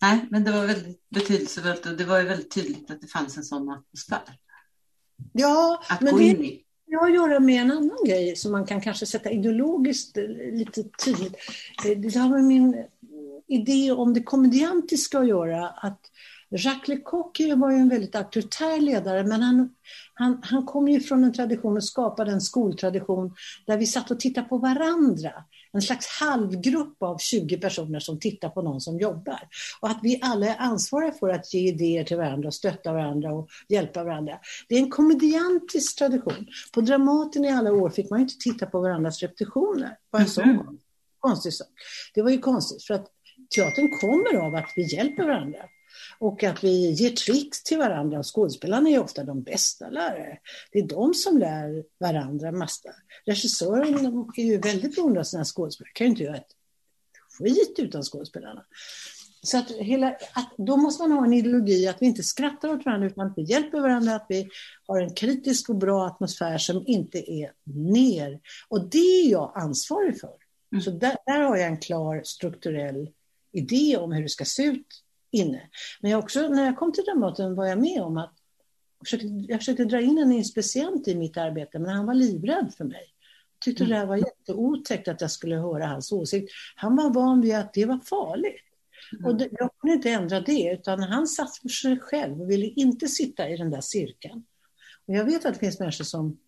Nej, men det var väldigt betydelsefullt och det var ju väldigt tydligt att det fanns en sån atmosfär. Ja, att men det, det har att göra med en annan grej som man kan kanske sätta ideologiskt eh, lite tydligt. Eh, det har med min idé om det komediantiska att göra. Att Jacques Lecoq var ju en väldigt auktoritär ledare, men han, han, han kom ju från en tradition och skapade en skoltradition där vi satt och tittade på varandra en slags halvgrupp av 20 personer som tittar på någon som jobbar. Och att vi alla är ansvariga för att ge idéer till varandra, och stötta varandra och hjälpa varandra. Det är en komediantisk tradition. På Dramaten i alla år fick man inte titta på varandras repetitioner. Bara en sån mm. konstig sak. Det var ju konstigt för att teatern kommer av att vi hjälper varandra. Och att vi ger tricks till varandra. Skådespelarna är ofta de bästa lärare. Det är de som lär varandra massa. Regissören är ju väldigt beroende av sina skådespelare. kan ju inte göra ett skit utan skådespelarna. Så att hela, att då måste man ha en ideologi att vi inte skrattar åt varandra utan att vi hjälper varandra, att vi har en kritisk och bra atmosfär som inte är ner. Och det är jag ansvarig för. Mm. Så där, där, har jag en klar strukturell idé om hur det ska se ut inne. Men jag också, när jag kom till Dramaten var jag med om att jag försökte, jag försökte dra in en inspicient i mitt arbete, men han var livrädd för mig. Jag tyckte mm. det här var jätteotäckt att jag skulle höra hans åsikt. Han var van vid att det var farligt. Mm. Och det, jag kunde inte ändra det, utan han satt för sig själv och ville inte sitta i den där cirkeln. Och jag vet att det finns människor som,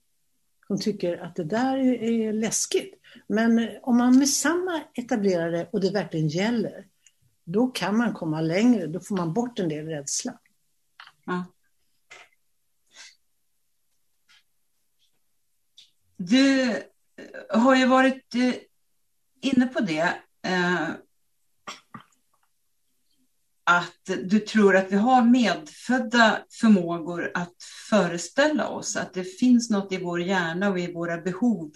som tycker att det där är, är läskigt. Men om man med samma etablerade och det verkligen gäller, då kan man komma längre, då får man bort en del rädsla. Ja. Du eh, har ju varit eh, inne på det, eh, att du tror att vi har medfödda förmågor att föreställa oss att det finns något i vår hjärna och i våra behov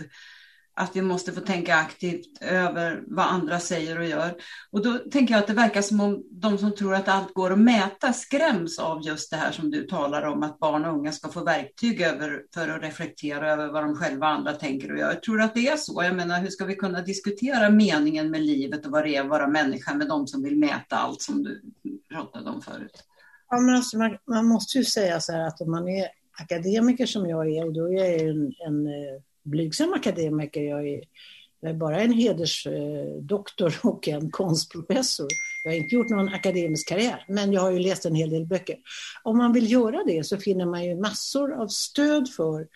att vi måste få tänka aktivt över vad andra säger och gör. Och då tänker jag att det verkar som om de som tror att allt går att mäta skräms av just det här som du talar om, att barn och unga ska få verktyg över, för att reflektera över vad de själva och andra tänker och gör. Jag tror att det är så. Jag menar, hur ska vi kunna diskutera meningen med livet och vad det är att vara människa med de som vill mäta allt som du pratade om förut? Ja, men alltså, man, man måste ju säga så här att om man är akademiker som jag är och då är jag en, en eh, blygsam akademiker. Jag är, jag är bara en hedersdoktor eh, och en konstprofessor. Jag har inte gjort någon akademisk karriär, men jag har ju läst en hel del böcker. Om man vill göra det så finner man ju massor av stöd för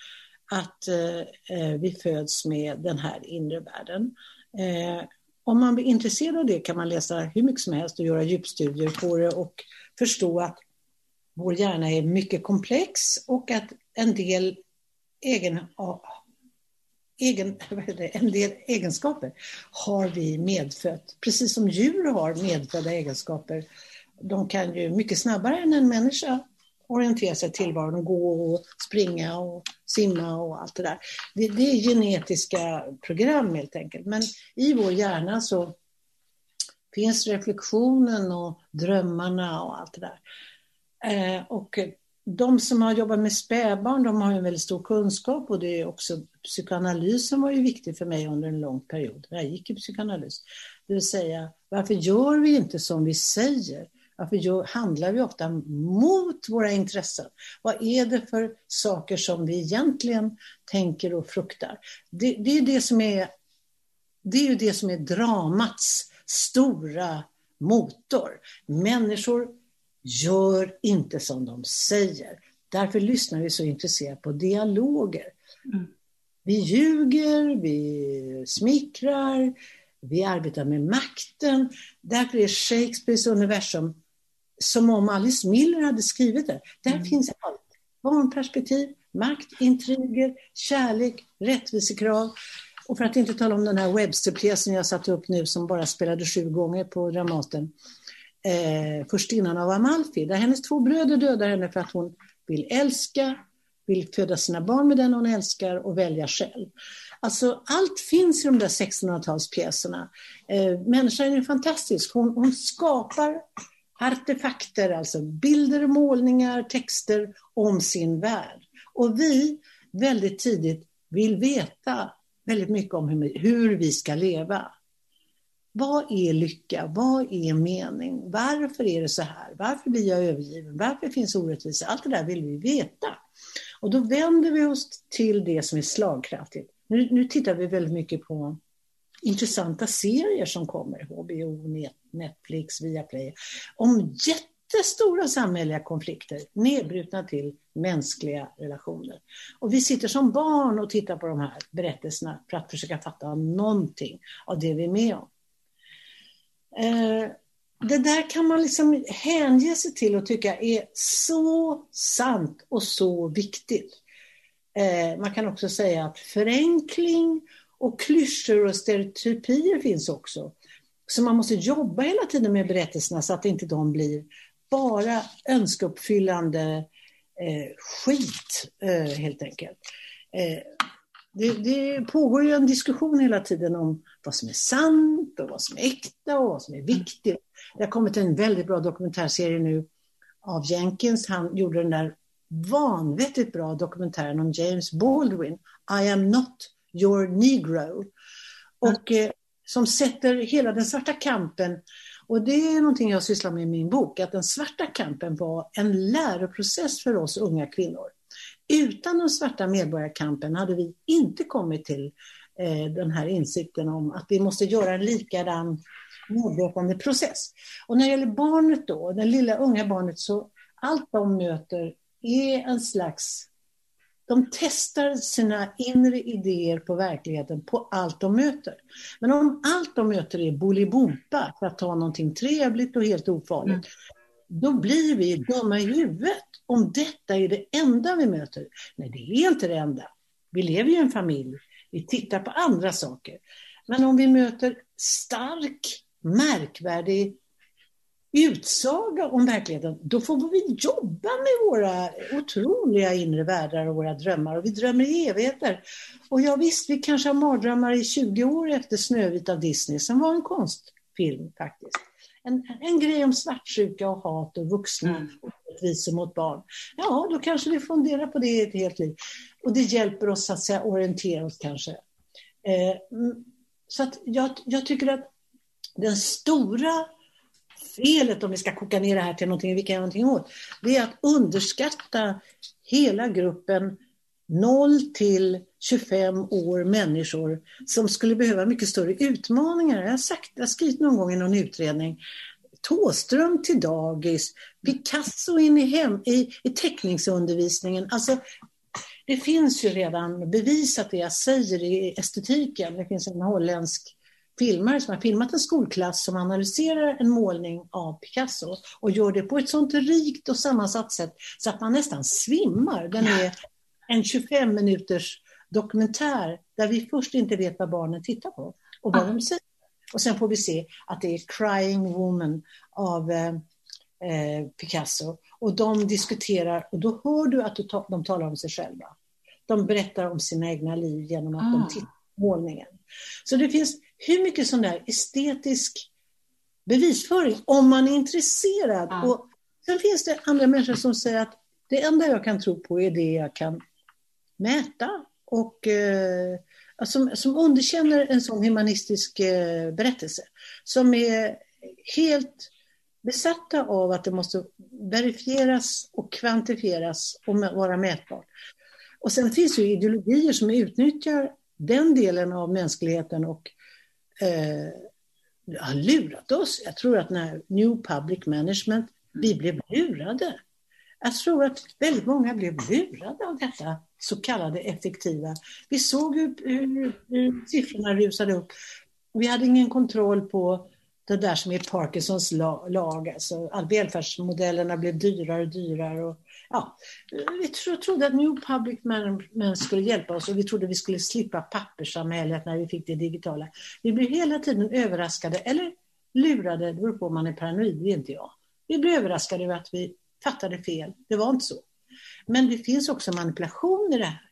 att eh, eh, vi föds med den här inre världen. Eh, om man blir intresserad av det kan man läsa hur mycket som helst och göra djupstudier på det och förstå att vår hjärna är mycket komplex och att en del egen, egen, en del egenskaper har vi medfött. Precis som djur har medfödda egenskaper de kan ju mycket snabbare än en människa orientera sig till tillvaron, gå och springa och simma och allt det där. Det, det, är genetiska program helt enkelt. Men i vår hjärna så finns reflektionen och drömmarna och allt det där. Eh, och de som har jobbat med spädbarn, de har en väldigt stor kunskap och det är också psykoanalysen var ju viktig för mig under en lång period. Jag gick i psykoanalys. Det vill säga, varför gör vi inte som vi säger? Varför gör, handlar vi ofta mot våra intressen? Vad är det för saker som vi egentligen tänker och fruktar? Det, det är det som är det är ju det som är dramats stora motor. Människor gör inte som de säger. Därför lyssnar vi så intresserat på dialoger. Mm. Vi ljuger, vi smickrar, vi arbetar med makten. Därför är Shakespeares universum som om Alice Miller hade skrivit det. Där mm. finns allt. Barnperspektiv, makt, intriger, kärlek, rättvisekrav. Och för att inte tala om den här Websterpjäsen jag satte upp nu som bara spelade sju gånger på Dramaten. Eh, Förstinnan av Amalfi, där hennes två bröder dödar henne för att hon vill älska, vill föda sina barn med den hon älskar och välja själv. Alltså allt finns i de där 1600-talspjäserna. Eh, människan är fantastisk. Hon, hon skapar artefakter, alltså bilder, målningar, texter om sin värld. Och vi väldigt tidigt vill veta väldigt mycket om hur, hur vi ska leva. Vad är lycka? Vad är mening? Varför är det så här? Varför blir jag övergiven? Varför finns orättvisa? Allt det där vill vi veta. Och då vänder vi oss till det som är slagkraftigt. Nu, nu tittar vi väldigt mycket på intressanta serier som kommer, HBO, Netflix, Viaplay, om jättestora samhälleliga konflikter nedbrutna till mänskliga relationer. Och vi sitter som barn och tittar på de här berättelserna för att försöka fatta någonting av det vi är med om. Eh, det där kan man liksom hänge sig till och tycka är så sant och så viktigt. Eh, man kan också säga att förenkling och klyschor och stereotypier finns också. Så man måste jobba hela tiden med berättelserna så att inte de blir bara önskeuppfyllande eh, skit, eh, helt enkelt. Eh, det, det, pågår ju en diskussion hela tiden om vad som är sant och vad som är äkta och vad som är viktigt. Det har kommit en väldigt bra dokumentärserie nu av Jenkins. Han gjorde den där vanvettigt bra dokumentären om James Baldwin, I am not your negro. Och eh, som sätter hela den svarta kampen, och det är någonting jag sysslar med i min bok, att den svarta kampen var en läroprocess för oss unga kvinnor. Utan den svarta medborgarkampen hade vi inte kommit till den här insikten om att vi måste göra en likadan medvetande process. Och när det gäller barnet då, det lilla unga barnet, så allt de möter är en slags de testar sina inre idéer på verkligheten på allt de möter. Men om allt de möter är Bolibompa, för att ta någonting trevligt och helt ofarligt, mm. då blir vi dumma i huvudet om detta är det enda vi möter. Nej, det är inte det enda. Vi lever ju i en familj. Vi tittar på andra saker. Men om vi möter stark, märkvärdig utsaga om verkligheten, då får vi jobba med våra otroliga inre världar och våra drömmar. Och vi drömmer i evigheter. Och ja, visst, vi kanske har mardrömmar i 20 år efter Snövit av Disney, som var en konstfilm faktiskt. En, en grej om svartsjuka och hat och vuxna mm. orättvisor mot barn. Ja, då kanske vi funderar på det i ett helt liv. Och det hjälper oss att säga, orientera oss kanske. Eh, så att jag, jag tycker att den stora felet, om vi ska koka ner det här till någonting vi kan göra någonting åt, det är att underskatta hela gruppen 0 till 25 år människor som skulle behöva mycket större utmaningar. Jag har, sagt, jag har skrivit någon gång i någon utredning Tåström till dagis, Picasso in i, hem, i, i teckningsundervisningen. Alltså, det finns ju redan bevisat det jag säger i estetiken. Det finns en holländsk filmare som har filmat en skolklass som analyserar en målning av Picasso och gör det på ett sånt rikt och sammansatt sätt så att man nästan svimmar. Den är en 25 minuters dokumentär där vi först inte vet vad barnen tittar på och vad de säger. Och sen får vi se att det är Crying Woman av eh, eh, Picasso. Och de diskuterar, och då hör du att de talar om sig själva. De berättar om sina egna liv genom att ah. de tittar på målningen. Så det finns hur mycket sån där estetisk bevisföring om man är intresserad. Ah. Och sen finns det andra människor som säger att det enda jag kan tro på är det jag kan mäta och eh, som, som underkänner en sån humanistisk eh, berättelse. Som är helt besatta av att det måste verifieras och kvantifieras och vara mätbart. Och sen finns ju ideologier som utnyttjar den delen av mänskligheten och eh, har lurat oss. Jag tror att när New Public Management, vi blev lurade. Jag tror att väldigt många blev lurade av detta så kallade effektiva. Vi såg hur, hur, hur siffrorna rusade upp. Vi hade ingen kontroll på det där som är Parkinsons lag. Alltså, välfärdsmodellerna blev dyrare och dyrare. Och, ja, vi tro, trodde att New Public Management skulle hjälpa oss och vi trodde vi skulle slippa papperssamhället när vi fick det digitala. Vi blev hela tiden överraskade, eller lurade, det beror på om man är paranoid, det är inte jag. Vi blev överraskade över att vi fattade fel. Det var inte så. Men det finns också manipulation i det här.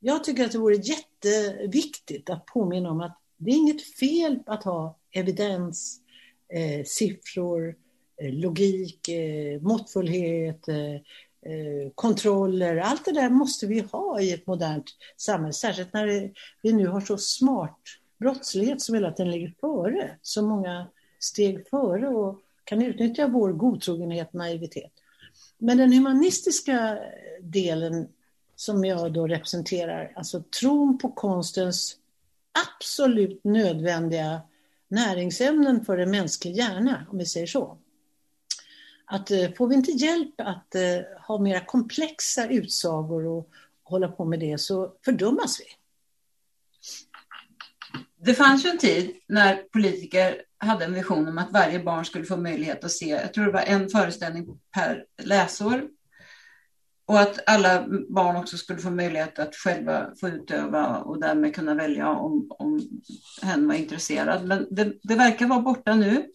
Jag tycker att det vore jätteviktigt att påminna om att det är inget fel att ha evidens, eh, siffror, eh, logik, eh, måttfullhet, eh, eh kontroller. Allt det där måste vi ha i ett modernt samhälle, särskilt när det, vi nu har så smart brottslighet som hela tiden ligger före, så många steg före och kan utnyttja vår godtrogenhet och naivitet. Men den humanistiska delen som jag då representerar, alltså tron på konstens absolut nödvändiga näringsämnen för en mänsklig hjärna, om vi säger så. Att eh, får vi inte hjälp att eh, ha mera komplexa utsagor och hålla på med det så fördummas vi. Det fanns ju en tid när politiker hade en vision om att varje barn skulle få möjlighet att se, jag tror det var en föreställning per läsår. Och att alla barn också skulle få möjlighet att själva få utöva och därmed kunna välja om, om hen var intresserad. Men det, det verkar vara borta nu.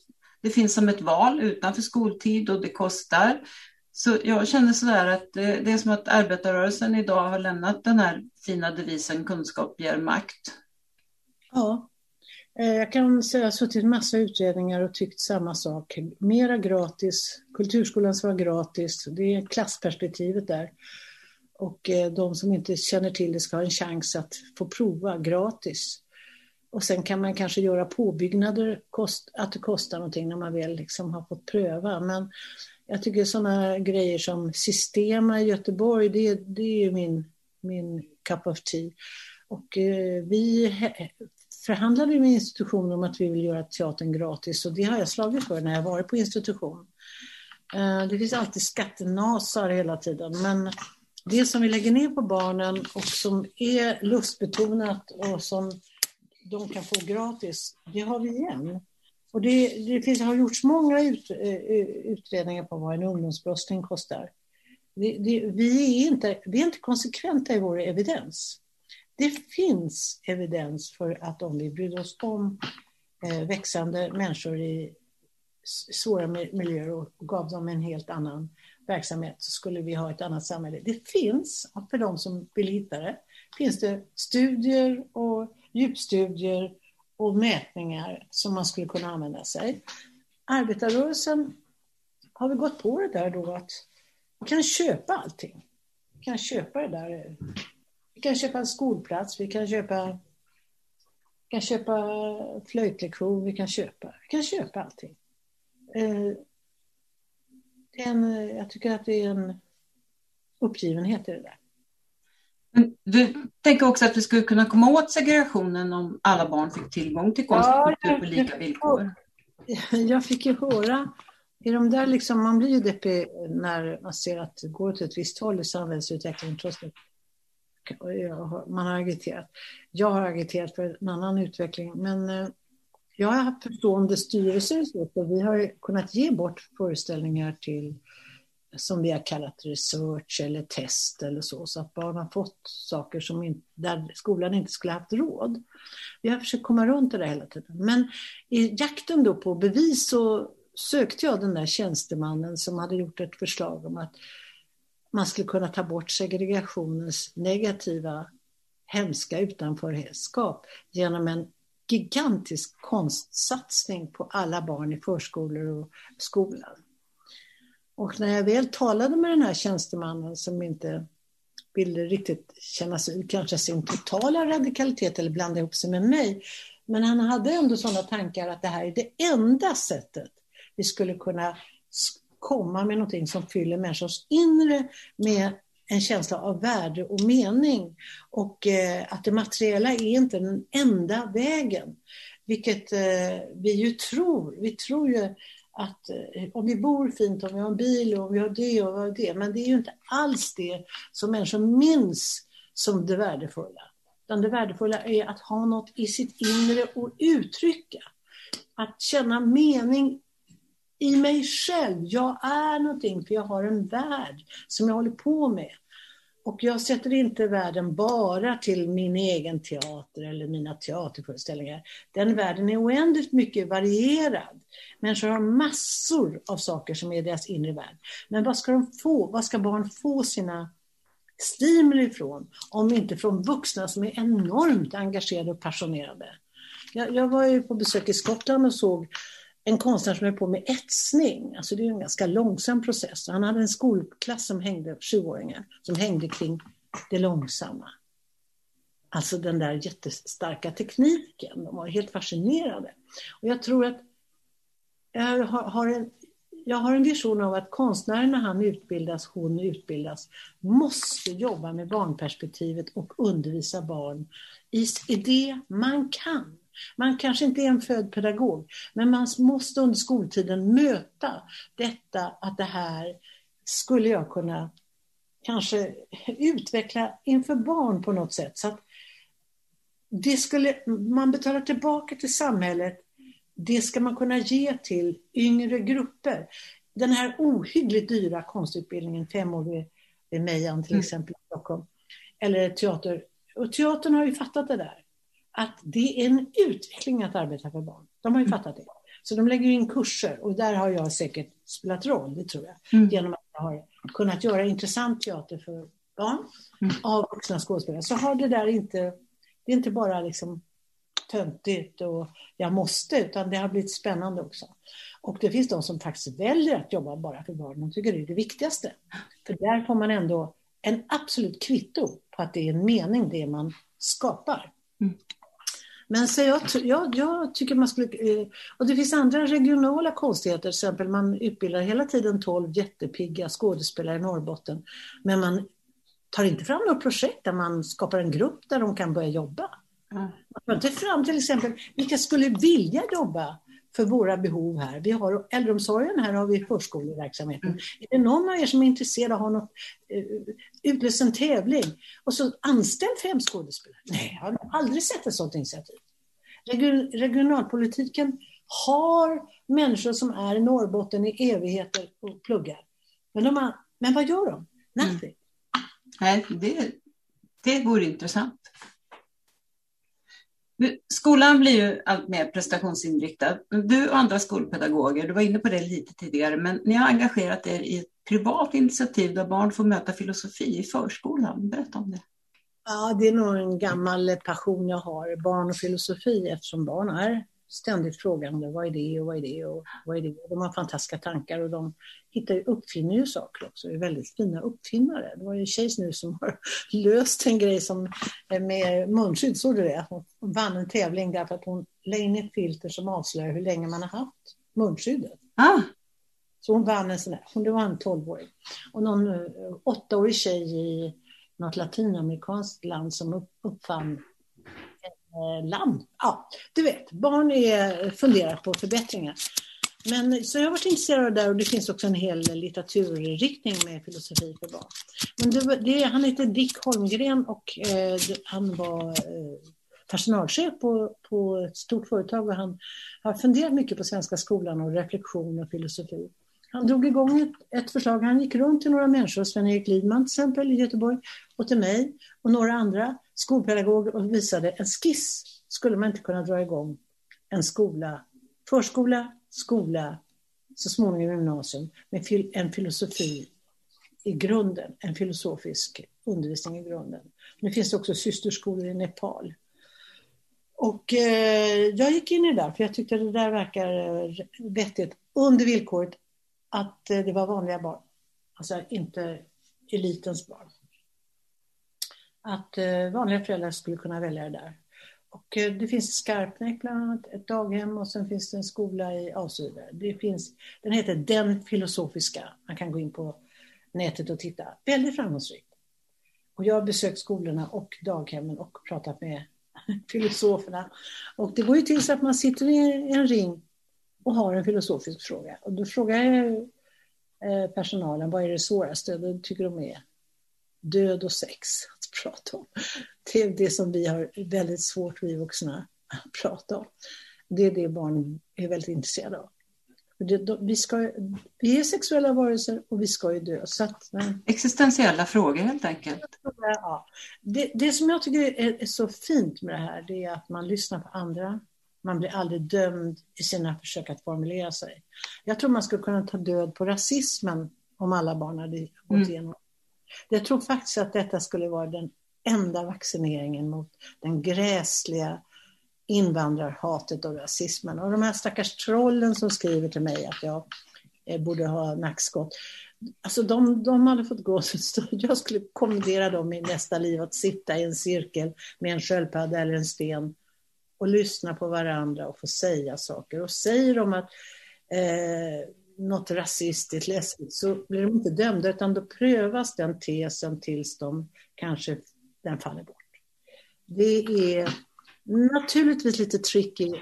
Det finns som ett val utanför skoltid och det kostar. Så jag känner sådär att det, det är som att arbetarrörelsen idag har lämnat den här fina devisen kunskap ger makt. Ja, eh, jag kan säga att jag har suttit i massa utredningar och tyckt samma sak. Mera gratis, kulturskolan ska vara gratis, det är klassperspektivet där. Och eh, de som inte känner till det ska ha en chans att få prova gratis. Och sen kan man kanske göra påbyggnader, att det kostar någonting när man väl liksom har fått pröva. Men jag tycker sådana grejer som Systema i Göteborg, det, det är min, min cup of tea. Och eh, vi förhandlade med institutionen om att vi vill göra teatern gratis och det har jag slagit för när jag varit på institution. Eh, det finns alltid skattenasar hela tiden men det som vi lägger ner på barnen och som är lustbetonat och som de kan få gratis, det har vi igen. Och det, det finns, har gjorts många ut, eh, utredningar på vad en ungdomsbrottsling kostar. Det, det, vi, är inte, vi är inte konsekventa i vår evidens. Det finns evidens för att om vi bryr oss om eh, växande människor i svåra miljöer och gav dem en helt annan verksamhet så skulle vi ha ett annat samhälle. Det finns, för de som vill hitta det, finns det studier och djupstudier och mätningar som man skulle kunna använda sig. Arbetarrörelsen har vi gått på det där då att vi kan köpa allting. Vi kan köpa det där vi kan köpa en skolplats, vi kan köpa, vi kan köpa flöjtlektion, vi kan köpa, vi kan köpa allting. Eh, en, jag tycker att det är en uppgivenhet i det där. Du tänker också att vi skulle kunna komma åt segregationen om alla barn fick tillgång till konst och kultur på lika villkor? Jag fick ju höra i de där liksom, man blir ju deppig när man ser att det går åt ett visst håll i samhällsutvecklingen trots att man har agiterat. Jag har agiterat för en annan utveckling, men eh, jag har haft förstående styrelser och vi har kunnat ge bort föreställningar till som vi har kallat research eller test eller så, så att barn har fått saker som in, där skolan inte skulle haft råd. Vi har försökt komma runt det där hela tiden. Men i jakten då på bevis så, sökte jag den där tjänstemannen som hade gjort ett förslag om att man skulle kunna ta bort segregationens negativa, hemska utanförskap genom en gigantisk konstsatsning på alla barn i förskolor och skolan. Och när jag väl talade med den här tjänstemannen som inte ville riktigt kännas ut kanske sin totala radikalitet eller blanda ihop sig med mig. Men han hade ändå sådana tankar att det här är det enda sättet vi skulle kunna komma med någonting som fyller människors inre med en känsla av värde och mening. Och eh, att det materiella är inte den enda vägen. Vilket eh, vi ju tror. Vi tror ju att eh, om vi bor fint, om vi har en bil och om vi har det och vad det. Men det är ju inte alls det som människor minns som det värdefulla. Utan det värdefulla är att ha något i sitt inre och uttrycka. Att känna mening i mig själv. Jag är någonting för jag har en värld som jag håller på med. Och jag sätter inte världen bara till min egen teater eller mina teaterföreställningar. Den världen är oändligt mycket varierad. Människor har massor av saker som är deras inre värld. Men vad ska de få? Vad ska barn få sina stimuli ifrån? Om inte från vuxna som är enormt engagerade och passionerade. Jag, jag var ju på besök i Skottland och såg en konstnär som höll på med etsning. Alltså det är en ganska långsam process. Han hade en skolklass som hängde, sjuåringar, som hängde kring det långsamma. Alltså den där jättestarka tekniken. De var helt fascinerade. Och jag tror att jag har, en, jag har en vision av att konstnären när han utbildas, hon utbildas, måste jobba med barnperspektivet och undervisa barn i, i det man kan. Man kanske inte är en född pedagog, men man måste under skoltiden möta detta att det här skulle jag kunna kanske utveckla inför barn på något sätt. Så att det skulle, man betalar tillbaka till samhället, det ska man kunna ge till yngre grupper. Den här ohyggligt dyra konstutbildningen, fem år vid, vid Mejan till mm. exempel i Stockholm, eller teater. Och teatern har ju fattat det där att det är en utveckling att arbeta för barn. De har ju mm. fattat det. Så de lägger in kurser och där har jag säkert spelat roll, det tror jag. Mm. Genom att jag har kunnat göra intressant teater för barn mm. av vuxna skådespelare. Så har det där inte, det är inte bara liksom töntigt och jag måste, utan det har blivit spännande också. Och det finns de som faktiskt väljer att jobba bara för barn. De tycker det är det viktigaste. För där får man ändå en absolut kvitto på att det är en mening det man skapar. Mm. Men så jag, jag, jag tycker man skulle... Eh, och det finns andra regionala konstigheter, till exempel man utbildar hela tiden 12 jättepigga skådespelare i Norrbotten. Men man tar inte fram något projekt där man skapar en grupp där de kan börja jobba. Mm. Man tar inte fram till exempel vilka skulle vilja jobba för våra behov här. Vi har äldreomsorgen, här har vi förskoleverksamheten. Mm. Är det någon av er som är intresserad av att ha något, uh, utlöst en tävling och så anställ fem skådespelare? Nej, jag har aldrig sett ett sådant initiativ. Region, regionalpolitiken har människor som är i Norrbotten i evigheter och pluggar. Men, de har, men vad gör de? Nothing. Mm. Nej, det, det vore intressant. Skolan blir ju allt mer prestationsinriktad. Du och andra skolpedagoger, du var inne på det lite tidigare, men ni har engagerat er i ett privat initiativ där barn får möta filosofi i förskolan. Berätta om det. Ja, det är nog en gammal passion jag har, barn och filosofi, eftersom barn är ständigt frågande. Vad är det och vad är det och vad är det? De har fantastiska tankar och de hittar, uppfinner ju saker också. Är väldigt fina uppfinnare. Det var ju en tjej nu som har löst en grej som med munskydd, såg du det? Hon vann en tävling därför att hon la in ett filter som avslöjar hur länge man har haft munskyddet. Ah. Så hon vann en sån där, hon, var en tolvåring. Och någon uh, åttaårig tjej i något latinamerikanskt land som uppfann Eh, Eh, land. Ja, du vet, barn är, funderar på förbättringar. Men, så jag har varit intresserad av det där. och det finns också en hel litteraturriktning med filosofi för barn. Men det, det, han heter Dick Holmgren och eh, han var eh, personalchef på, på ett stort företag och han har funderat mycket på svenska skolan och reflektion och filosofi. Han drog igång ett, ett förslag. Han gick runt till några människor, Sven-Erik Lidman till exempel i Göteborg, och till mig och några andra skolpedagoger och visade en skiss. Skulle man inte kunna dra igång en skola, förskola, skola, så småningom gymnasium, med en filosofi i grunden, en filosofisk undervisning i grunden. Nu finns det också systerskolor i Nepal. Och eh, jag gick in i det där, för jag tyckte det där verkar eh, vettigt, under villkoret att eh, det var vanliga barn. Alltså inte elitens barn. Att eh, vanliga föräldrar skulle kunna välja det där. Och eh, det finns i Skarpnäck bland annat, ett daghem och sen finns det en skola i Asudde. Det finns, den heter Den filosofiska. Man kan gå in på nätet och titta. Väldigt framgångsrikt. Och jag har besökt skolorna och daghemmen och pratat med filosoferna. Och det går ju till så att man sitter i en ring och har en filosofisk fråga. Och då frågar jag eh, personalen vad är det svåraste? Och då tycker de är död och sex prata om. Det är det som vi har väldigt svårt, vi vuxna, att prata om. Det är det barn är väldigt intresserade av. Vi, ska, vi är sexuella varelser och vi ska ju dö. Så att, Existentiella frågor helt enkelt. Ja. Det, det som jag tycker är, är, så fint med det här, det är att man lyssnar på andra. Man blir aldrig dömd i sina försök att formulera sig. Jag tror man skulle kunna ta död på rasismen om alla barn hade gått mm. igenom. Jag tror faktiskt att detta skulle vara den enda vaccineringen mot den gräsliga invandrarhatet och rasismen. Och de här stackars trollen som skriver till mig att jag eh, borde ha nackskott. Alltså de, de hade fått gå, så jag skulle kommendera dem i nästa liv att sitta i en cirkel med en sköldpadda eller en sten och lyssna på varandra och få säga saker. Och säger de att eh, något rasistiskt, läskigt, så blir de inte dömda, utan då prövas den tesen tills de kanske den faller bort. Det är naturligtvis lite tricky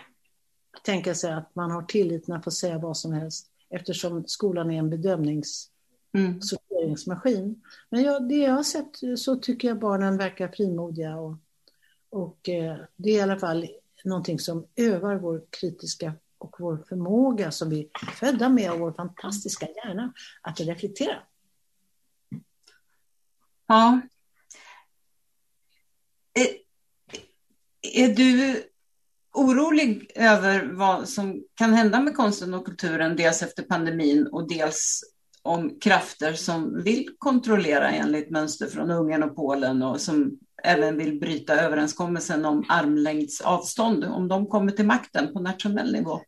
att tänka sig att man har tilliten att få säga vad som helst eftersom skolan är en bedömnings mm. sorteringsmaskin. Men jag, det jag har sett så tycker jag barnen verkar frimodiga och, och eh, det är i alla fall någonting som övar vår kritiska och vår förmåga som vi är födda med och vår fantastiska hjärna att reflektera. Ja. Är, är du orolig över vad som kan hända med konsten och kulturen, dels efter pandemin och dels om krafter som vill kontrollera enligt mönster från Ungern och Polen och som även vill bryta överenskommelsen om armlängds avstånd, om de kommer till makten på nationell nivå?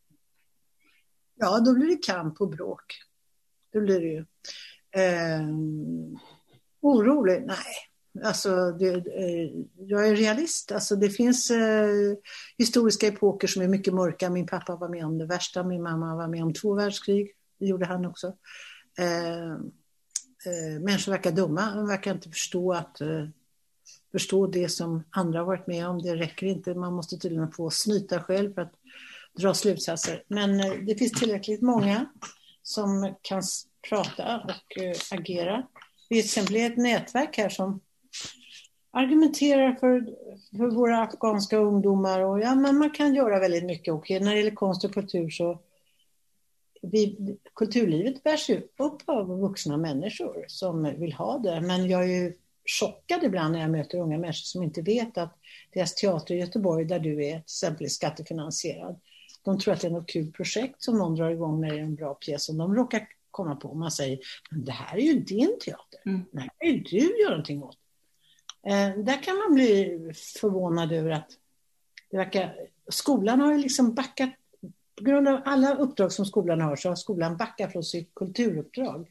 Ja, då blir det kamp och bråk. Det blir det ju. Eh, orolig? Nej. Alltså, det, eh, jag är realist. Alltså, det finns eh, historiska epoker som är mycket mörka. Min pappa var med om det värsta. Min mamma var med om två världskrig. Det gjorde han också. Eh, eh, människor verkar dumma. De verkar inte förstå att eh, förstå det som andra har varit med om. Det räcker inte. Man måste tydligen få snyta själv för att dra slutsatser. Men eh, det finns tillräckligt många som kan prata och eh, agera. Vi till exempel ett nätverk här som argumenterar för, för våra afghanska ungdomar och ja, men man kan göra väldigt mycket. Och eh, när det gäller konst och kultur så vi, kulturlivet bärs ju upp av vuxna människor som vill ha det. Men jag är ju chockad ibland när jag möter unga människor som inte vet att deras teater i Göteborg, där du är, till exempel är skattefinansierad, de tror att det är något kul projekt som någon drar igång när det är en bra pjäs som de råkar komma på. Man säger, men det här är ju din teater. Mm. Det här kan ju du göra någonting åt. Eh, där kan man bli förvånad över att det verkar, skolan har ju liksom backat på grund av alla uppdrag som skolan har så har skolan backat från sitt kulturuppdrag.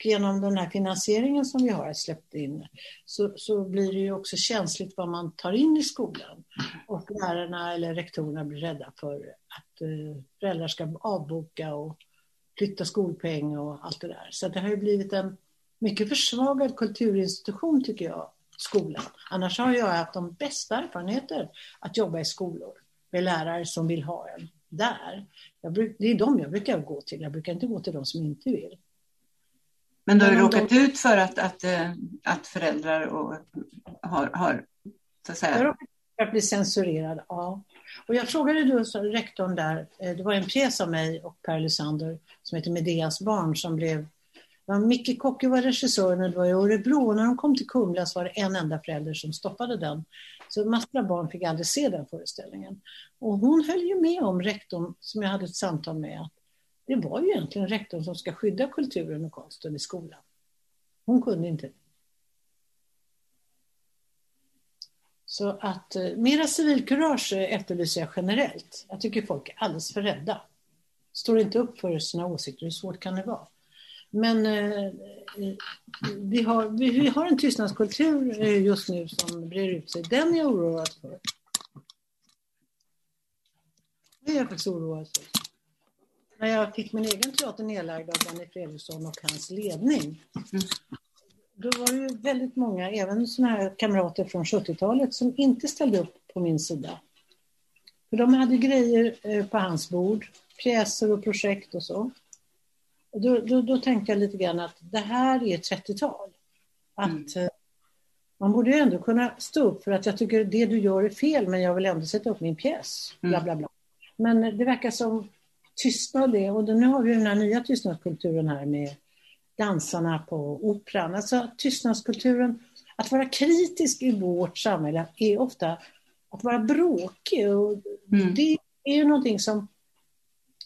Och genom den här finansieringen som vi har släppt in så, så blir det ju också känsligt vad man tar in i skolan. Och lärarna eller rektorerna blir rädda för att eh, föräldrar ska avboka och flytta skolpeng och allt det där. Så det har ju blivit en mycket försvagad kulturinstitution tycker jag, skolan. Annars har jag haft de bästa erfarenheter att jobba i skolor med lärare som vill ha en där. Bruk, det är de jag brukar gå till, jag brukar inte gå till de som inte vill. Men du har du råkat de... ut för att, att, eh, att föräldrar och, har, har så att säga... Jag råkat att bli censurerad, ja. Och jag frågade då rektorn där, eh, det var en pjäs av mig och Per Lysander som heter Medeas barn som blev Micke Kocke var regissören och det var i Örebro. Och när de kom till Kumla så var det en enda förälder som stoppade den. Så massor av barn fick aldrig se den föreställningen. Och hon höll ju med om rektorn, som jag hade ett samtal med, att det var ju egentligen rektorn som ska skydda kulturen och konsten i skolan. Hon kunde inte. Så att eh, mera civilkurage efterlyser jag generellt. Jag tycker folk är alldeles för rädda. Står inte upp för sina åsikter, hur svårt kan det vara? Men eh, eh vi, har, vi, vi, har en tystnadskultur eh, just nu som brer ut sig. Den är jag oroad för. Det är jag faktiskt oroad för. När jag fick min egen teater nedlagd av Danny Fredriksson och hans ledning. Då var det ju väldigt många, även såna här kamrater från 70-talet, som inte ställde upp på min sida. För de hade grejer eh, på hans bord, pjäser och projekt och så. Då, då, då tänkte jag lite grann att det här är 30-tal. Att mm. Eh, man borde ju ändå kunna stå upp för att jag tycker det du gör är fel men jag vill ändå sätta upp min pjäs. Bla, mm. bla, bla. Men det verkar som tystnad det och nu har vi den här nya tystnadskulturen här med dansarna på operan. Alltså tystnadskulturen, att vara kritisk i vårt samhälle är ofta att vara bråkig. Och mm. Det är ju någonting som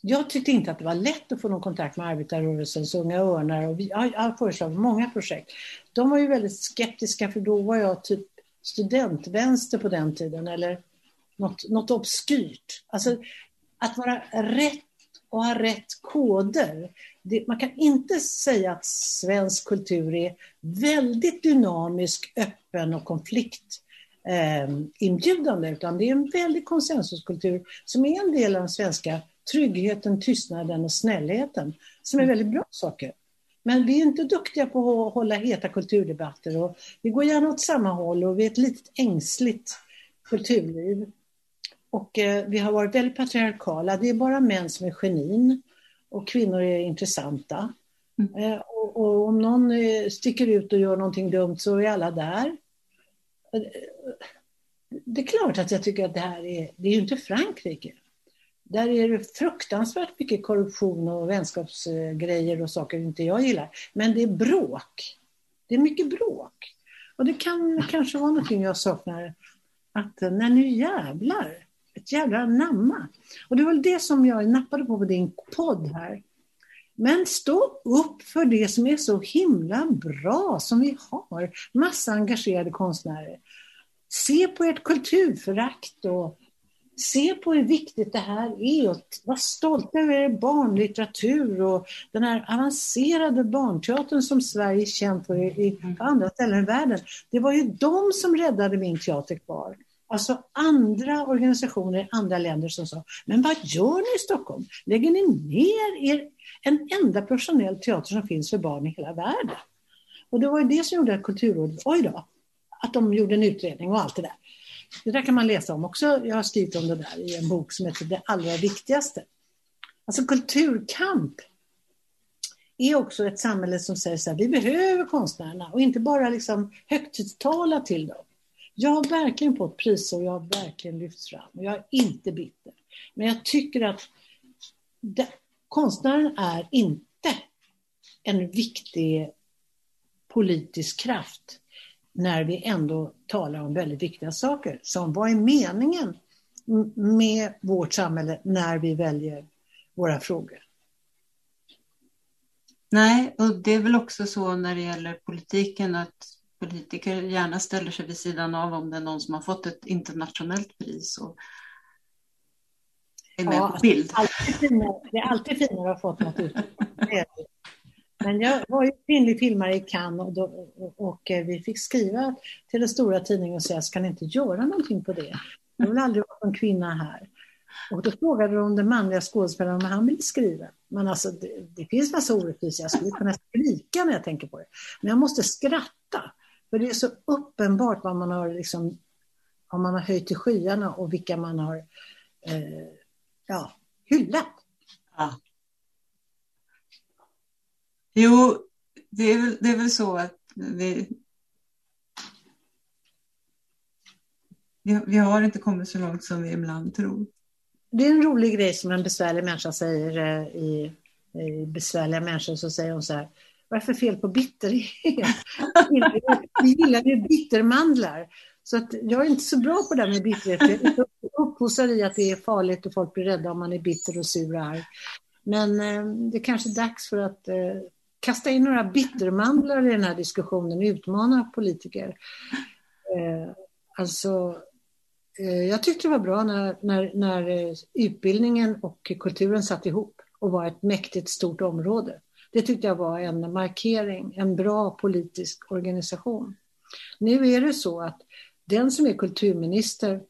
jag tyckte inte att det var lätt att få någon kontakt med arbetarrörelsens Unga Örnar och vi har föreslagit många projekt. De var ju väldigt skeptiska för då var jag typ studentvänster på den tiden eller något, något obskyrt. Alltså att vara rätt och ha rätt koder. Det, man kan inte säga att svensk kultur är väldigt dynamisk, öppen och konfliktinbjudande, eh, utan det är en väldig konsensuskultur som är en del av den svenska tryggheten, tystnaden och snällheten, som är väldigt bra saker. Men vi är inte duktiga på att hålla heta kulturdebatter och vi går gärna åt samma håll och vi är ett litet ängsligt kulturliv. Och eh, vi har varit väldigt patriarkala. Det är bara män som är genin och kvinnor är intressanta. Mm. Eh, och, och, om någon eh, sticker ut och gör någonting dumt så är alla där. Eh, det är klart att jag tycker att det här är, det är ju inte Frankrike. Där är det fruktansvärt mycket korruption och vänskapsgrejer och saker inte jag gillar. Men det är bråk. Det är mycket bråk. Och det kan kanske vara någonting jag saknar. Att när nu jävlar, ett jävla namma. Och det var det som jag nappade på på din podd här. Men stå upp för det som är så himla bra som vi har. Massa engagerade konstnärer. Se på ert kulturförakt och se på hur viktigt det här är och var stolta över er barnlitteratur och den här avancerade barnteatern som Sverige är känt för i, på andra ställen i världen. Det var ju de som räddade min teater kvar. Alltså andra organisationer i andra länder som sa, men vad gör ni i Stockholm? Lägger ni ner er, en enda professionell teater som finns för barn i hela världen? Och det var ju det som gjorde att Kulturrådet, oj då, att de gjorde en utredning och allt det där. Det där kan man läsa om också. Jag har skrivit om det där i en bok som heter Det allra viktigaste. Alltså kulturkamp är också ett samhälle som säger så här, vi behöver konstnärerna och inte bara liksom högtidstala till dem. Jag har verkligen fått priser och jag har verkligen lyfts fram och jag är inte bitter. Men jag tycker att det, konstnären är inte en viktig politisk kraft när vi ändå talar om väldigt viktiga saker. Som vad är meningen med vårt samhälle när vi väljer våra frågor? Nej, och det är väl också så när det gäller politiken att politiker gärna ställer sig vid sidan av om det är någon som har fått ett internationellt pris och är med ja, på bild. Det är alltid finare att ha fått något ut. Men jag var ju kvinnlig filmare i Cannes och, då, och, eh, vi fick skriva till den stora tidningen och säga, ska ni inte göra någonting på det? Det vill aldrig vara en kvinna här. Och då frågade de den manliga skådespelaren om han ville skriva. Men alltså, det, det finns massa orättvisor. Jag skulle kunna skrika när jag tänker på det. Men jag måste skratta. För det är så uppenbart vad man har, liksom, vad man har höjt till skyarna och vilka man har eh, ja, hyllat. Ja. Jo, det är, väl, det är väl så att vi, vi har inte kommit så långt som vi ibland tror. Det är en rolig grej som en besvärlig människa säger eh, i, i besvärliga människor, så säger hon så här, vad är för fel på bitterhet? Vi gillar ju bittermandlar. Så att jag är inte så bra på det här med bitterhet. Jag uppfostrar i att det är farligt och folk blir rädda om man är bitter och sur och arg. Men eh, det är kanske är dags för att eh, kasta in några bittermandlar i den här diskussionen och utmana politiker. Eh, alltså, eh, jag tyckte det var bra när, när, när eh, utbildningen och kulturen satt ihop och var ett mäktigt stort område. Det tyckte jag var en markering, en bra politisk organisation. Nu är det så att den som är kulturminister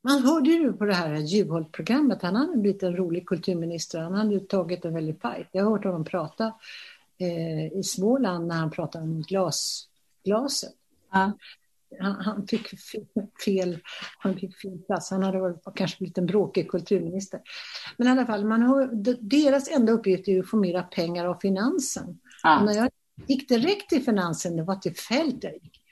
man hörde ju på det här Juholt-programmet, han hade blivit en rolig kulturminister, han hade tagit en väldig fight. Jag har hört honom prata eh, i Småland när han pratade om glas, glaset. Ja. Han, han, fick fel, han fick fel plats, han hade varit, kanske blivit en bråkig kulturminister. Men i alla fall, man har, deras enda uppgift är att få mera pengar av finansen. Och när jag gick direkt till finansen, det var till fält jag gick.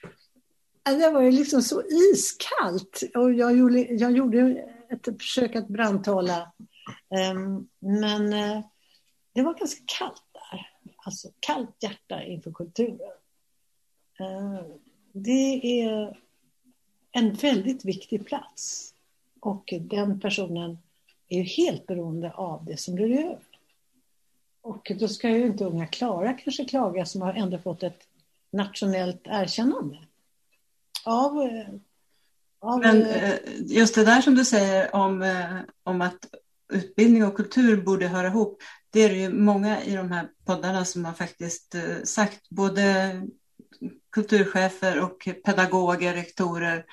Det var ju liksom så iskallt. Och jag gjorde, jag gjorde ett försök att brandtala. Um, men uh, det var ganska kallt där. Alltså kallt hjärta inför kulturen. Uh, det är en väldigt viktig plats. Och den personen är ju helt beroende av det som blir över. Och då ska ju inte unga Klara kanske klaga som har ändå fått ett nationellt erkännande av, eh, av Men eh, eh, just det där som du säger om, om att utbildning och kultur borde höra ihop. Det är det ju många i de här poddarna som har faktiskt sagt, både kulturchefer och pedagoger, rektorer.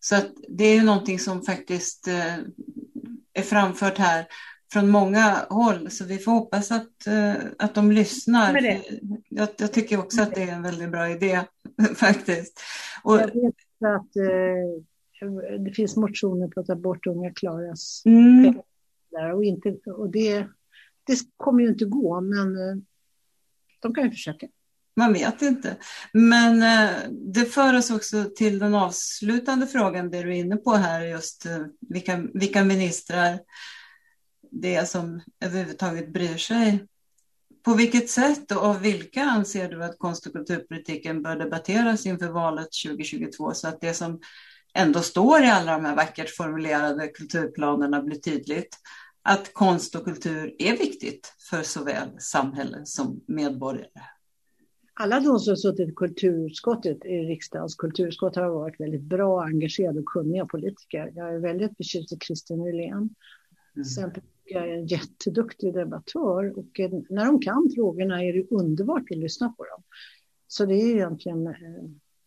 Så att det är ju någonting som faktiskt är framfört här från många håll, så vi får hoppas att, att de lyssnar. Jag, jag, tycker också att det är en väldigt bra idé faktiskt. Och, jag vet att eh, det finns motioner på att ta bort Unga Klaras mm. och, inte, och det, det kommer ju inte gå, men eh, de kan ju försöka. Man vet inte. Men eh, det för oss också till den avslutande frågan, det du är inne på här, just eh, vilka, vilka ministrar det är som överhuvudtaget bryr sig på vilket sätt och av vilka anser du att konst och kulturpolitiken bör debatteras inför valet 2022 så att det som ändå står i alla de här vackert formulerade kulturplanerna blir tydligt att konst och kultur är viktigt för såväl samhälle som medborgare? Alla de som suttit i kulturutskottet, i riksdagens kulturutskott, har varit väldigt bra, engagerade och kunniga politiker. Jag är väldigt förtjust i Christer Nylén. Mm jag är en jätteduktig debattör och när de kan frågorna är det underbart att lyssna på dem. Så det är egentligen eh,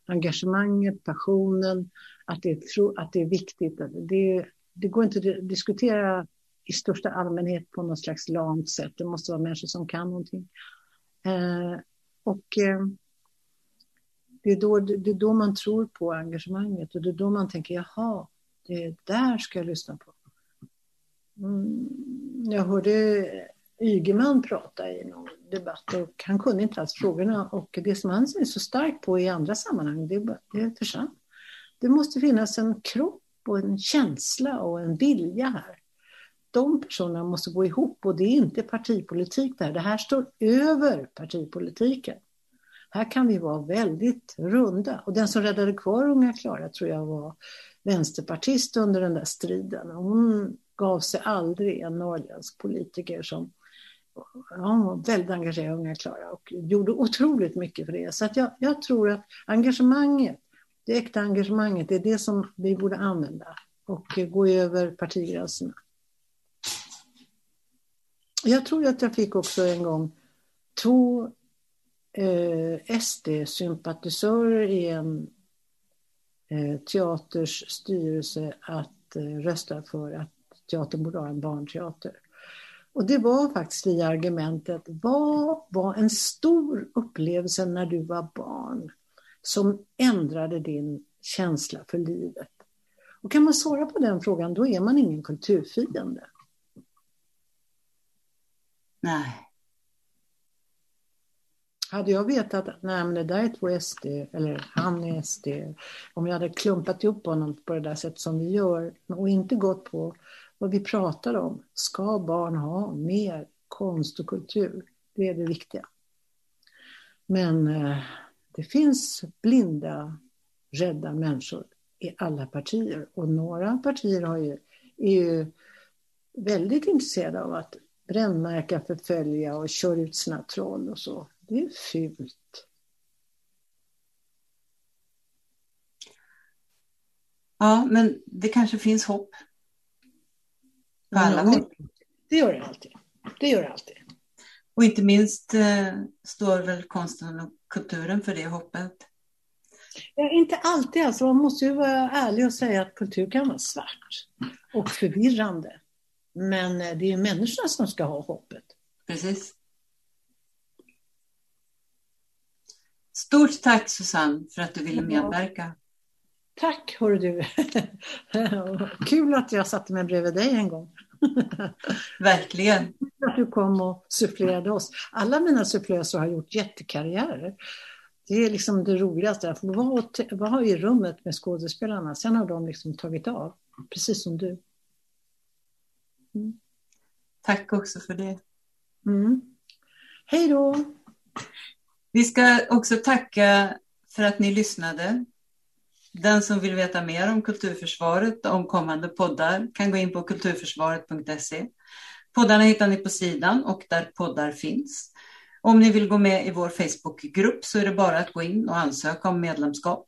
engagemanget, passionen, att det är, att det är viktigt. Det, det går inte att diskutera i största allmänhet på något slags lamt sätt. Det måste vara människor som kan någonting. Eh, och ehm, det är, då, det är då man tror på engagemanget och det är då man tänker, jaha, det där ska jag lyssna på. Mm, jag hörde Ygeman prata i någon debatt och han kunde inte alls frågorna och det som han är så stark på i andra sammanhang, det, det försvann. Det måste finnas en kropp och en känsla och en vilja här. De personerna måste gå ihop och det är inte partipolitik där. Det här står över partipolitiken. Här kan vi vara väldigt runda. Och den som räddade kvar Unga Klara tror jag var vänsterpartist under den där striden. Hon gav sig aldrig en norrländsk politiker som hon var väldigt engagerad i Unga Klara och gjorde otroligt mycket för det. Så att jag, jag tror att engagemanget, det äkta engagemanget, det är det som vi borde använda och gå över partigränserna. Jag tror att jag fick också en gång två eh, SD-sympatisörer i en eh, teaters styrelse att eh, rösta för att teatern borde ha en barnteater. Och det var faktiskt via argumentet, vad var en stor upplevelse när du var barn som ändrade din känsla för livet? Och kan man svara på den frågan, då är man ingen kulturfiende. Nej. Hade jag vetat att nej, men det där är två SD, eller han är SD, om jag hade klumpat ihop honom på det där sättet som vi gör och inte gått på vad vi pratar om. Ska barn ha mer konst och kultur? Det är det viktiga. Men eh, det finns blinda, rädda människor i alla partier och några partier har ju, är ju väldigt intresserade av att brännmärka, förfölja och kör ut sina troll och så. Det är fult. Ja, men det kanske finns hopp. På alla håll. Det gör det alltid. Det gör det alltid. Och inte minst eh, står väl konsten och kulturen för det hoppet. Ja, inte alltid alltså. Man måste ju vara ärlig och säga att kultur kan vara svart och förvirrande. Men eh, det är ju människorna som ska ha hoppet. Precis. Stort tack Susanne för att du ville medverka. Tack hör du. Kul att jag satte mig bredvid dig en gång. Verkligen. Att du kom och sufflerade oss. Alla mina sufflöser har gjort jättekarriärer. Det är liksom det roligaste. Att vara i rummet med skådespelarna. Sen har de liksom tagit av. Precis som du. Mm. Tack också för det. Mm. Hej då! Vi ska också tacka för att ni lyssnade. Den som vill veta mer om Kulturförsvaret och om kommande poddar kan gå in på kulturförsvaret.se. Poddarna hittar ni på sidan och där poddar finns. Om ni vill gå med i vår Facebookgrupp så är det bara att gå in och ansöka om medlemskap.